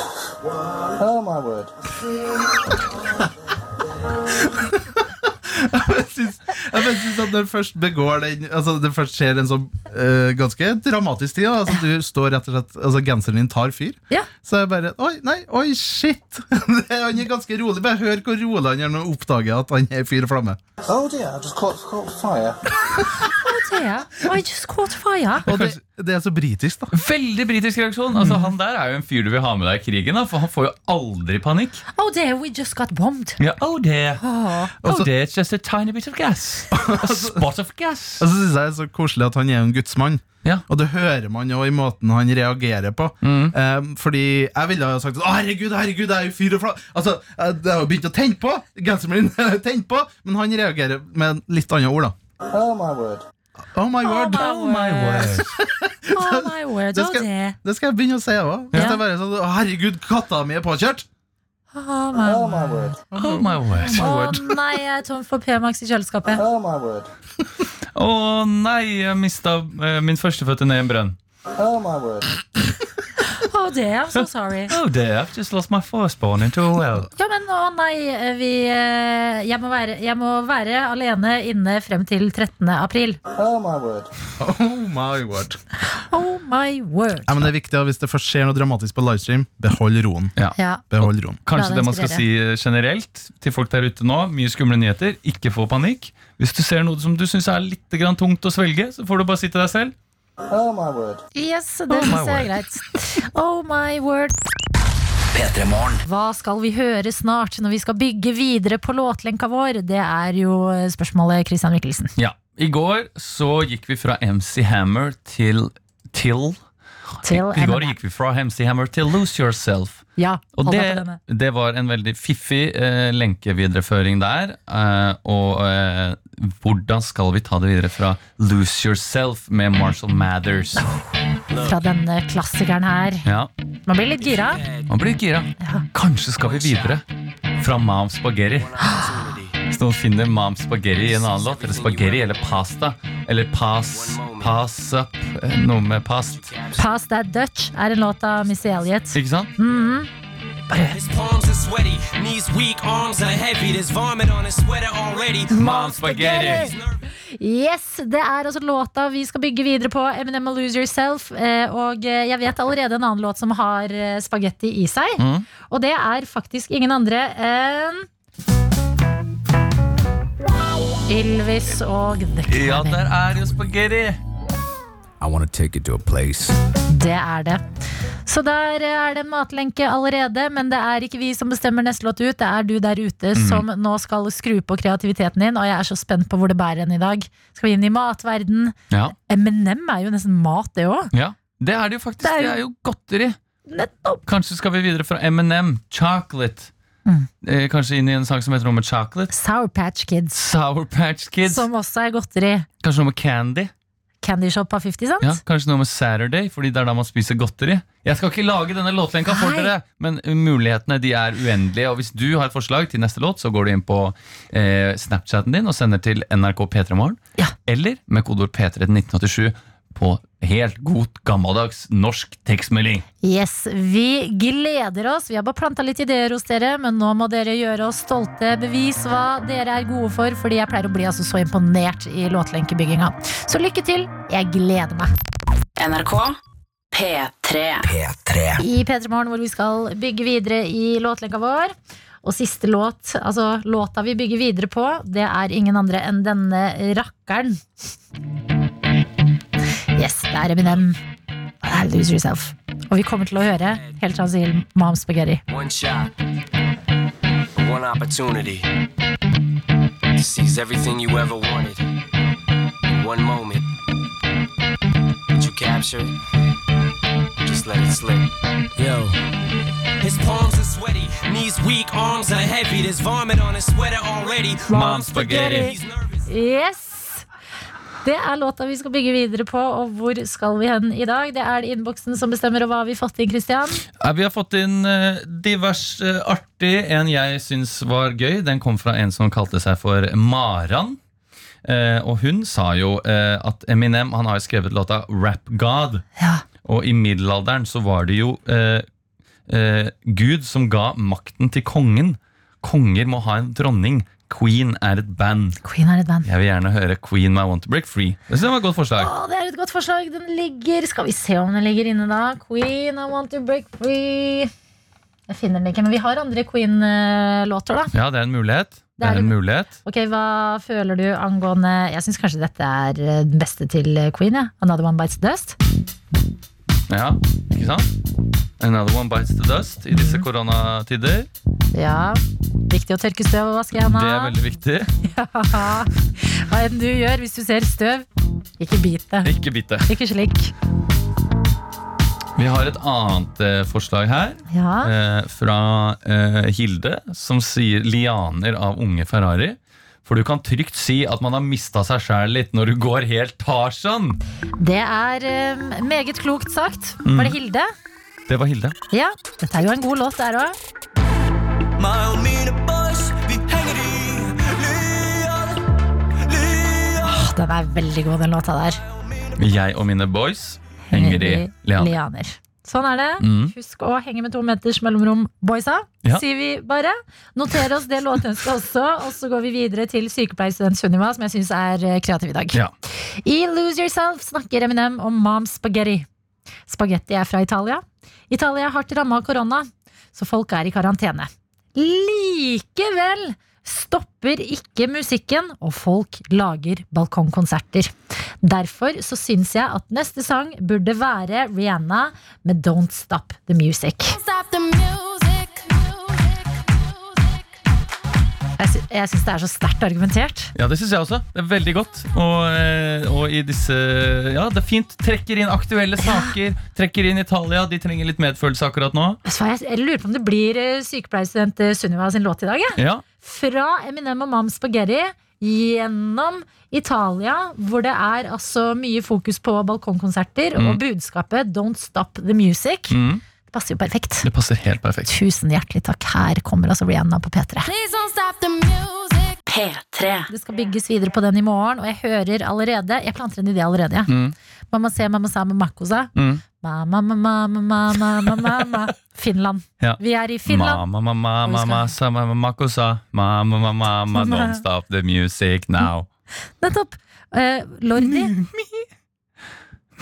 oh my word. jeg syns, bare syns at når først begår den Altså det først skjer en sånn uh, ganske dramatisk tid. Altså Du står rett og slett Altså Genseren din tar fyr. Ja. Så jeg bare Oi, nei, oi, shit! Er- han er ganske rolig. Bare hør hvor rolig han er når han oppdager at han er fyr og flamme. Oh dear, I just caught, caught fire. Oh I just caught fire. Og det, det er så britisk, da. Veldig britisk reaksjon. Altså, han der er jo en fyr du vil ha med deg i krigen, da, for han får jo aldri panikk. Oh dear, we just got bombed. Ja, oh dear. Oh. Oh dear, it's just a tiny bit of gas. A spot of gas. Og så syns jeg det er så koselig at han er en gudsmann. Ja. Og det hører man jo i måten han reagerer på. Eh, fordi jeg ville ha sagt Å, herregud, herregud, det er jo fyr og flamme. Altså, eh, det har jo begynt å tenne på! Genseren min tenner på! Men han reagerer med litt andre ord, da. Oh my word. Oh my word. Oh my word. Oh my word, Det oh skal, det skal jeg begynne å si òg. Hvis det er bare sånn herregud, katta mi er påkjørt! Oh my Oh word. my word. Oh my word. Å nei, jeg er tom for P-Max i kjøleskapet. Oh my word. Å nei, jeg mista eh, min førstefødte ned i en brønn. Oh my word. Oh dear, I'm so sorry. Oh dear, I've just lost my firstborn into a well. Ja, men å nei, vi eh, jeg må, være, jeg må være alene inne frem til 13. april. Oh my word. Oh my word. Oh my word. Ja, men det er viktig at Hvis det først skjer noe dramatisk på livestream, behold roen. Ja. Ja. Behold roen. Kanskje det det man skal si generelt til folk der ute nå. Mye skumle nyheter. Ikke få panikk. Hvis du ser noe som du syns er litt grann tungt å svelge, så får du bare si til deg selv. Oh my word. Yes, det Oh syns jeg er greit. Oh my word. Hva skal vi høre snart når vi skal bygge videre på låtlenka vår? Det er jo eh, spørsmålet Christian Mikkelsen. Ja. I går så gikk vi fra MC Hammer til Til. Til I går gikk vi fra Hemsey Hammer til Lose Yourself. Ja, Og det, det var en veldig fiffig eh, lenkevidereføring der. Eh, og eh, hvordan skal vi ta det videre fra Lose Yourself med Marshall Mathers? Fra denne klassikeren her. Ja, Man blir litt gira. Man blir gira. Kanskje skal vi videre fra Mom Spaghetti. Hvis noen finner Mom Spaghetti i en annen låt, eller spaghetti eller pasta, eller pass, pass up, eh, noe med past. Pass That Dutch er en låt av Missy Elliot. Ikke sant? Mhm. His palms are sweaty, knees weak, arms are heavy. There's vomit on his sweater already. Mom Spaghetti. Yes, det er altså låta vi skal bygge videre på. Eminem og Lose Yourself. Eh, Og eh, jeg vet allerede en annen låt som har spagetti i seg. Mm. Og det er faktisk ingen andre enn Ylvis og The Ja, der er jo spaghetti. I want to take it to a place. Det er det. Så der er det en matlenke allerede, men det er ikke vi som bestemmer neste låt ut. Det er du der ute Mm. som nå skal skru på kreativiteten din, og jeg er så spent på hvor det bærer hen i dag. Skal vi inn i matverden? Ja. M&M er jo nesten mat, det òg. ja, det er det jo faktisk. Det er Det jo- er jo godteri. Nettopp. Kanskje skal vi videre fra M&M, chocolate. Mm. Eh, kanskje inn i en sang som heter noe med chocolate. Sour Patch Kids. Sour Patch Kids. Som også er godteri. Kanskje noe med candy. Candy Shop av 50 Cent. Ja, Kanskje noe med Saturday, fordi det er da man spiser godteri. Jeg skal ikke lage denne låtlenka for dere, men mulighetene de er uendelige. Og hvis du har et forslag til neste låt, så går du inn på eh, Snapchaten din og sender til NRK P3morgen. Ja. Eller med kodeord P3 til 1987. på helt god gammeldags norsk tekstmelding. Yes, Vi gleder oss. Vi har bare planta litt ideer hos dere, men nå må dere gjøre oss stolte. Bevis hva dere er gode for, fordi jeg pleier å bli altså så imponert i låtlenkebygginga. Så lykke til. Jeg gleder meg. NRK P3. I P3 Morgen hvor vi skal bygge videre i låtlenka vår. Og siste låt, altså låta vi bygger videre på, det er ingen andre enn denne rakkeren. Yes, det er Eminem. Lose Yourself. Og vi kommer til å høre helt til han sier Mom Spaghetti. One shot, one opportunity to seize everything you ever wanted in one moment. Did you capture it? Just let it slip. Yo. His palms are sweaty, knees weak, arms are heavy. There's vomit on his sweater already. Mom spaghetti. Yes! Det er låta vi skal bygge videre på, og hvor skal vi hen i dag? Det er det innboksen som bestemmer, og hva har vi fått inn, Christian? Vi har fått inn eh, divers eh, artig. En jeg syns var gøy. Den kom fra en som kalte seg for Maran. Eh, og hun sa jo eh, at Eminem han har jo skrevet låta Rap God. Og i middelalderen så var det jo eh, eh, Gud som ga makten til kongen. Konger må ha en dronning. Queen er et band. Queen er et band. Jeg vil gjerne høre Queen I Want to Break Free. Det synes jeg var et godt forslag. Åh, det er et godt forslag. Den ligger Skal vi se om den ligger inne, da. Queen, I want to break free. Jeg finner den ikke, men vi har andre Queen-låter, da. Ja, det er en mulighet. Det er en mulighet. Ok, Hva føler du angående Jeg syns kanskje dette er den beste til Queen. Ja. Another One Bites Dust. Ja, ikke sant? Another one bites the dust i disse koronatider. Ja, Viktig å tørke støv og vaske hendene. Det er veldig viktig. Ja. Hva enn du gjør hvis du ser støv, ikke bit det. Ikke bit det. Ikke slik. Vi har et annet eh, forslag her. Ja. Eh, fra eh, Hilde, som sier 'lianer av unge Ferrari'. For du kan trygt si at man har mista seg sjæl litt når du går helt Tarzan. Det er eh, meget klokt sagt. Mm. Var det Hilde? Det var Hilde. Ja. Dette er jo en god låt, der òg. Meg og mine boys, vi henger i Den er veldig god, den låta der. Jeg og mine boys henger i lianer. lianer. Sånn er det. Mm. Husk å henge med to meters mellomrom, boysa. Ja. Sier vi bare. Noter oss det låtønsket også, og så går vi videre til sykepleierstudent Sunniva, som jeg syns er eh, kreativ i dag. Ja. I Lose Yourself snakker Eminem om mom spaghetti. Spagetti er fra Italia. Italia er hardt ramma av korona, så folk er i karantene. Likevel stopper ikke musikken, og folk lager balkongkonserter. Derfor så syns jeg at neste sang burde være Rihanna med Don't Stop The Music. Stop the sy jeg syns det er så sterkt argumentert. Ja, det syns jeg også. Det er veldig godt. Og, eh, og i disse Ja, det er fint. Trekker inn aktuelle saker. Trekker inn Italia. De trenger litt medfølelse akkurat nå. Jeg, jeg lurer på om det blir eh, sykepleierstudent eh, Sunniva sin låt i dag. Ja. Ja. Fra Eminem og Mam Spaghetti gjennom Italia, hvor det er altså mye fokus på balkongkonserter, Mm. og budskapet 'Don't Stop The Music'. Mm. Det passer jo perfekt. Det passer helt perfekt. Tusen hjertelig takk. Her kommer altså Rihanna på P3. P3. Det skal bygges videre på den i morgen, og jeg hører allerede Jeg planter en idé allerede. Ja. Mm. Mamma se, mamma sa, mamma kosa. Mm. Mamma, mamma, mamma, mamma, mamma. Finland. Ja. Vi er i Finland. Mamma, mamma, mamma, sa, mamma, makosa. Mamma, mamma, mamma, don't stop the music now. Nettopp. Uh, Lordi.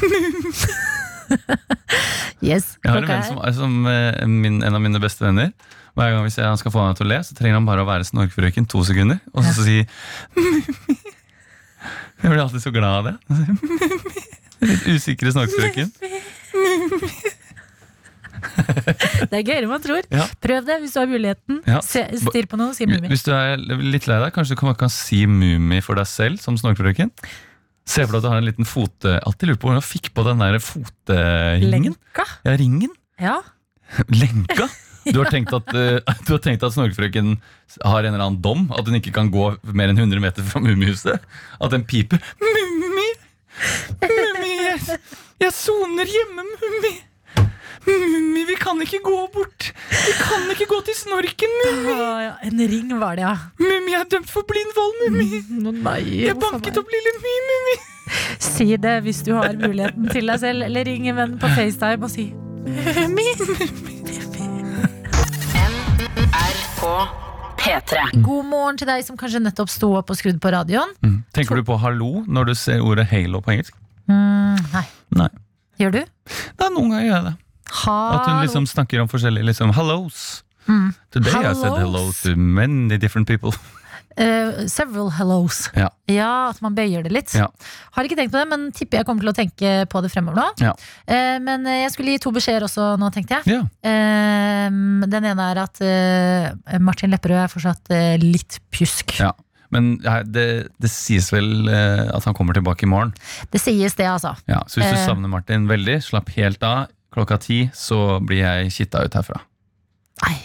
yes. Jeg har en venn som, som eh, min, en av mine beste venner. Hver gang hvis jeg, han skal få meg til å le, så trenger han bare å være snorkfrøken to sekunder. Og så si Jeg blir alltid så glad av det. Litt usikre snorkfrøken. Det er gøyere enn man tror. Ja. Prøv det hvis du har muligheten. Ja. Se, stirr på noe, si Mummi. Hvis du er litt lei deg, kanskje du kan, kan si Mummi for deg selv som snorkfrøken? Se for deg at du har en liten fot... Alltid lurer på hvordan du fikk på den der fotringen. Lenka? Ja, ringen. Ja. Lenka? Du har tenkt at, eh, du har tenkt at snorkfrøken har en eller annen dom? At hun ikke kan gå mer enn 100 meter fra Mummihuset? At den piper Mummi! Mummi, jeg soner hjemme, Mummi! Mummi, vi kan ikke gå bort! Vi kan ikke gå til snorken, Mummi! Å, ja. En ring var det, ja. Mummi, er dømt for blind vold, Mummi! Å nei, Jeg banket opp lille My, Mummi! Si det hvis du har muligheten til deg selv, eller ring en venn på FaceTime og si NRK P3. God morgen til deg som kanskje nettopp sto opp og skrudd på radioen. Tenker du på hallo når du ser ordet halo på engelsk? Mm, nei. Nei. Gjør du? Nei, noen ganger gjør jeg det. At hun liksom snakker om forskjellige liksom, hellos. Mm. Today I said hello to many different people. Uh, several hellos. Ja. at man bøyer det litt. Ja. Har ikke tenkt på det, men tipper jeg kommer til å tenke på det fremover nå. Ja. Uh, men eh, jeg skulle gi to beskjeder også nå, tenkte jeg. Ja. Eh, den ene er at Martin Lepperød er fortsatt litt pjusk. Ja. Men det, det sies vel at han kommer tilbake i morgen. Det sies det, altså. Ja, så hvis du savner Martin veldig, slapp helt av. Klokka ti så blir jeg kitta ut herfra. Nei,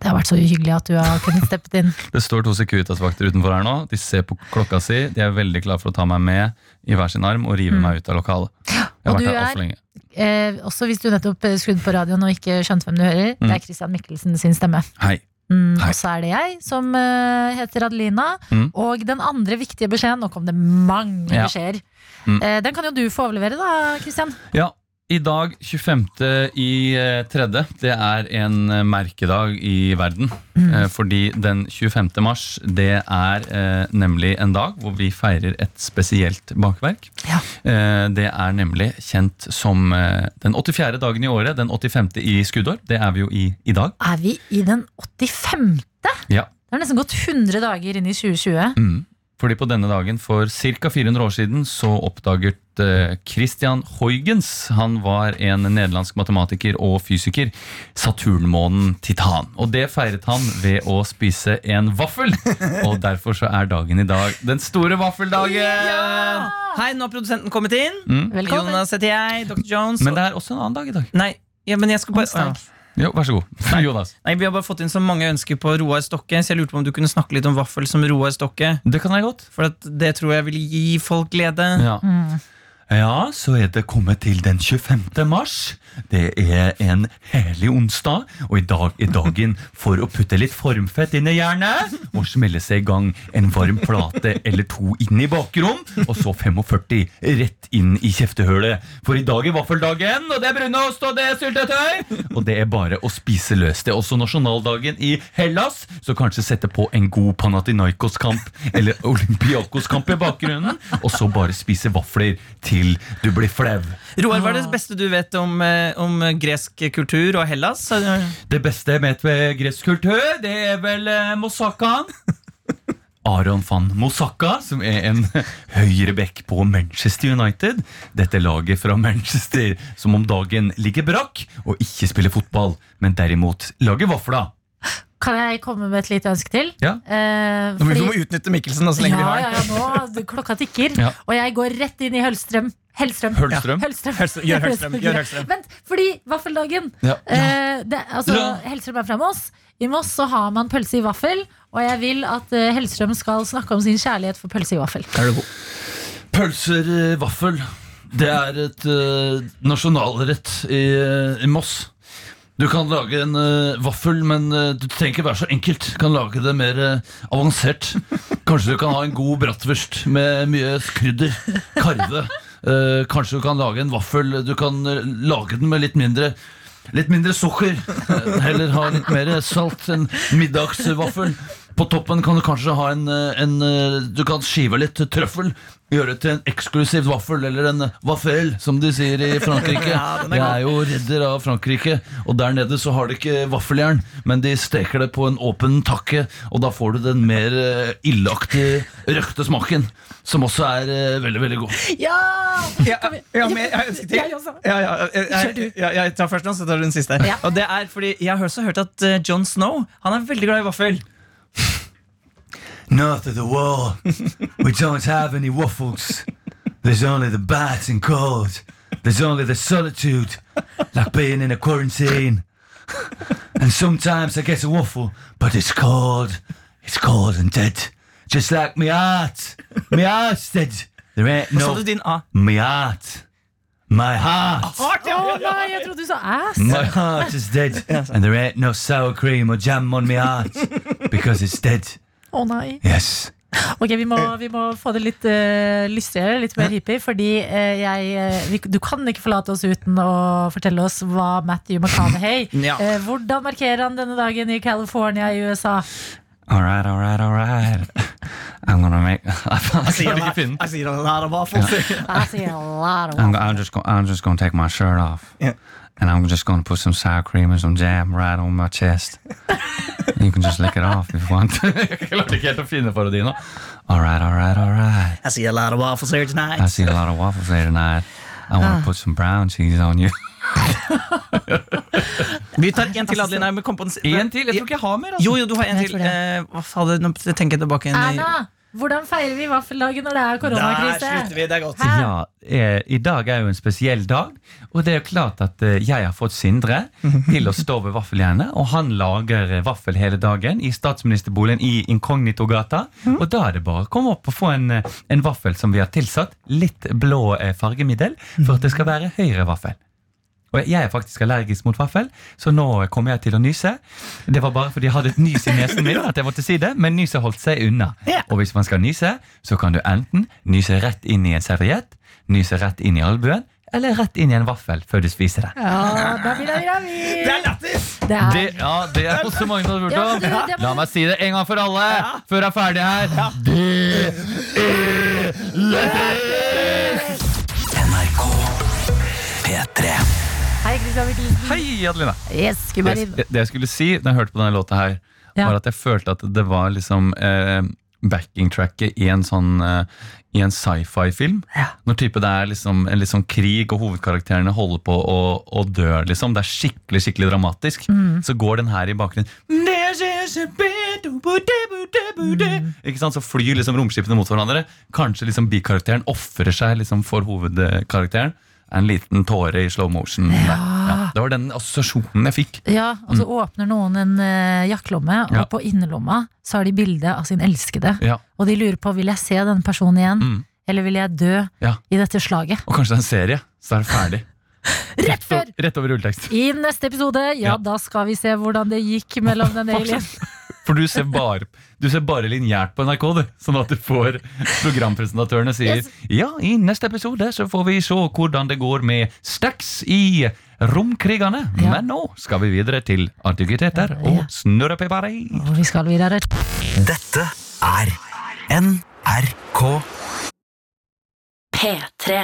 Det har vært så hyggelig at du har kunnet steppet inn. Det står to Securitas-vakter utenfor her nå. De ser på klokka si. De er veldig klare for å ta meg med i hver sin arm og rive Mm. meg ut av lokalet. Jeg har Og vært du her er- altfor lenge. Eh, også hvis du nettopp skrudde på radioen og ikke skjønte hvem du hører. Mm. Det er Christian Mikkelsen sin stemme. Hei. Mm, og så er det jeg, som uh, heter Adelina. Mm. Og den andre viktige beskjeden Nå kom det mange Ja. beskjeder. Mm. Uh, den kan jo du få overlevere, da, Christian. Ja, i dag, 25. i eh, tredje, det er en eh, merkedag i verden. Mm. Eh, Fordi den 25. mars, det er eh, nemlig en dag hvor vi feirer et spesielt bakverk. Eh, Det er nemlig kjent som eh, den 84. dagen i året, den 85. i skuddår. Det er vi jo i i dag. Er vi i den 85.? Ja. Det har nesten gått 100 dager inn i 2020. Mm. Fordi på denne dagen for ca. 400 år siden så oppdaget eh, Christian Huygens, han var en nederlandsk matematiker og fysiker, Saturnmånen Titan. Og det feiret han ved å spise en vaffel. Og derfor så er dagen i dag den store vaffeldagen! Hei, nå har produsenten kommet inn. Mm. Velkommen. Jonas heter jeg. Dr. Jones. Men det er også en annen dag i dag. Nei, ja, men jeg skal bare Onsdag. Jo, vær så god. Jonas. Nei, Vi har bare fått inn så mange ønsker på Roar Stokke, så jeg lurte på om du kunne snakke litt om vaffel som Roar Stokke. Det kan jeg godt. For at det tror jeg vil gi folk glede. Ja. Ja, så er det kommet til den 25. mars. Det er en herlig onsdag, og i dag er dagen for å putte litt formfett inn i jernet og smelle seg i gang en varm plate eller to inn i bakrom, og så 45 rett inn i kjeftehølet. For i dag er vaffeldagen, og det er brunost, og det er syltetøy! Og det er bare å spise løs. Det er også nasjonaldagen i Hellas, så kanskje sette på en god Panathinaikos-kamp eller Olympiakos-kamp i bakgrunnen, og så bare spise vafler til du blir flau. Roar, hva er det beste du vet om, eh, om gresk kultur og Hellas? Det beste jeg vet ved gresk kultur, det er vel eh, moussakaen. Aron van Moussaka, som er en høyreback på Manchester United. Dette laget fra Manchester som om dagen ligger brakk og ikke spiller fotball, men derimot lager vafler. Kan jeg komme med et lite ønske til? Ja. Eh, fordi... må må utnytte Mikkelsen da, så lenge ja, vi har ja, ja, nå, klokka tikker, Ja. og jeg går rett inn i. Hellstrøm. Hølstrøm? Ja, Hellstrøm. Hølstrøm. Gjør Hølstrøm, gjør Hellstrøm. Vent, fordi vaffeldagen Ja. eh, det, altså, Hellstrøm er fra Moss. I Moss så har man pølse i vaffel, og jeg vil at eh, Hellstrøm skal snakke om sin kjærlighet for pølse i vaffel. Er det god? Pølser i vaffel. Det er et uh, nasjonalrett i, eh, i Moss. Du kan lage en uh, vaffel, men uh, du trenger ikke være så enkelt. Du kan lage det mer uh, avansert. Kanskje du kan ha en god bratwurst med mye krydder. Karve. Kanskje du kan lage en vaffel Du kan lage den med litt mindre Litt mindre sukker. Heller ha litt mer salt. En middagsvaffel. På toppen kan du kanskje ha en, en Du kan skive litt trøffel. Gjøre det til en eksklusiv vaffel, eller en vaffel, som de sier i Frankrike. Ja, er Jeg er jo redder av Frankrike, og der nede så har de ikke vaffeljern, men de steker det på en åpen takke, og da får du den mer eh, illeaktige røkte smaken, som også er eh, veldig, veldig god. Ja! Ja, ja, men jeg ønsker til. Jeg også. Ja, ja, jeg, jeg, tar først nå, så tar du den siste. Ja. Og det er fordi Jeg har også hørt at John Jon Snow Han er veldig glad i vaffel. North of the wall, we don't have any waffles. There's only the bats and cold. There's only the solitude, like being in a quarantine. And sometimes I get a waffle, but it's cold. It's cold and dead. Just like me heart. Me heart's dead. There ain't Hva sa no... du din A? Me heart. My heart. Å nei, jeg trodde du sa ass! My heart is dead. And there ain't no sour cream or jam on my heart. Because it's dead. Å nei. Yes, Ok, vi må, vi må få det litt uh, lystigere, litt mer hippie. Fordi uh, jeg eh, vi, Du kan ikke forlate oss uten å fortelle oss hva Matthew McConaughey Ja. uh, Hvordan markerer han denne dagen i California i USA? All right, all right, all right. I'm gonna make klarer ikke finne den. Jeg sier det her er waffles. I see a lot of I'm, I'm just go, I'm just gonna take my shirt off. Yeah. And I'm just gonna put some sour cream and some jam right on my chest. you can just lick it off if you want. Jeg klarte ikke helt å finne parodien nå. All right, all right, all right. I see a lot of waffles here tonight. I see a lot of waffles here tonight. I want to put some brown cheese on you. Vi tar en til, Adeline. Jeg kom på den- En til? Jeg tror ikke jeg har mer. Altså. Jo, jo, du har en til. Eh, hva fader, nå tenker jeg tilbake Anna. Hvordan feirer vi vaffeldagen når det er Der slutter vi. Det er godt. Ja, eh, I dag er jo en spesiell dag, og det er jo klart at eh, jeg har fått Sindre til å stå ved vaffeljernet, og han lager eh, vaffel hele dagen i statsministerboligen i Inkognitogata. Og da er det bare å komme opp og få en, en vaffel som vi har tilsatt litt blå fargemiddel, for at det skal være høyre vaffel. Og jeg er faktisk allergisk mot vaffel, så nå kommer jeg til å nyse. Det var bare fordi jeg hadde et nys i nesen min at jeg måtte si det, men nyset holdt seg unna. Og hvis man skal nyse, så kan du enten nyse rett inn i en serviett, nyse rett inn i albuen, eller rett inn i en vaffel før du spiser det. Ja, det. Det er lættis! Det Det, ja, det er også mange som har spurt om. det La meg si det en gang for alle, før jeg er ferdig her. Det er NRK P3. Hei, Adelina. Yes. Det, det jeg skulle si da jeg hørte på denne låta her, Ja. var at jeg følte at det var liksom eh, backing-tracket i en sånn eh, I en sci-fi-film. Når type det er liksom en liksom krig, og hovedkarakterene holder på å, å dø. Liksom. Det er skikkelig skikkelig dramatisk. Mm. Så går den her i bakgrunnen. Ikke sant? Så flyr liksom romskipene mot hverandre. Kanskje liksom bikarakteren ofrer seg liksom for hovedkarakteren. En liten tåre i slow motion. Ja. Ja, det var den assosiasjonen jeg fikk. Ja, og så åpner noen en uh, jakkelomme, og Mm. Ja. på innerlomma så har de bilde av sin elskede. Ja. Og de lurer på vil jeg se denne personen igjen, Mm. eller vil jeg dø i dette slaget. Og kanskje det er en serie, så er det ferdig. Rett før! Rett over rulletekst. I neste episode, ja, Ja. da skal vi se hvordan det gikk mellom den alien. For du ser bare, du ser bare lineært på NRK, du. Sånn at du får programpresentatørene sier Yes. Ja, i neste episode så får vi se hvordan det går med Stax i Romkrigerne. Ja. Men nå skal vi videre til antikviteter Ja. og snurrepipari. Og vi skal videre. Dette er NRK P3.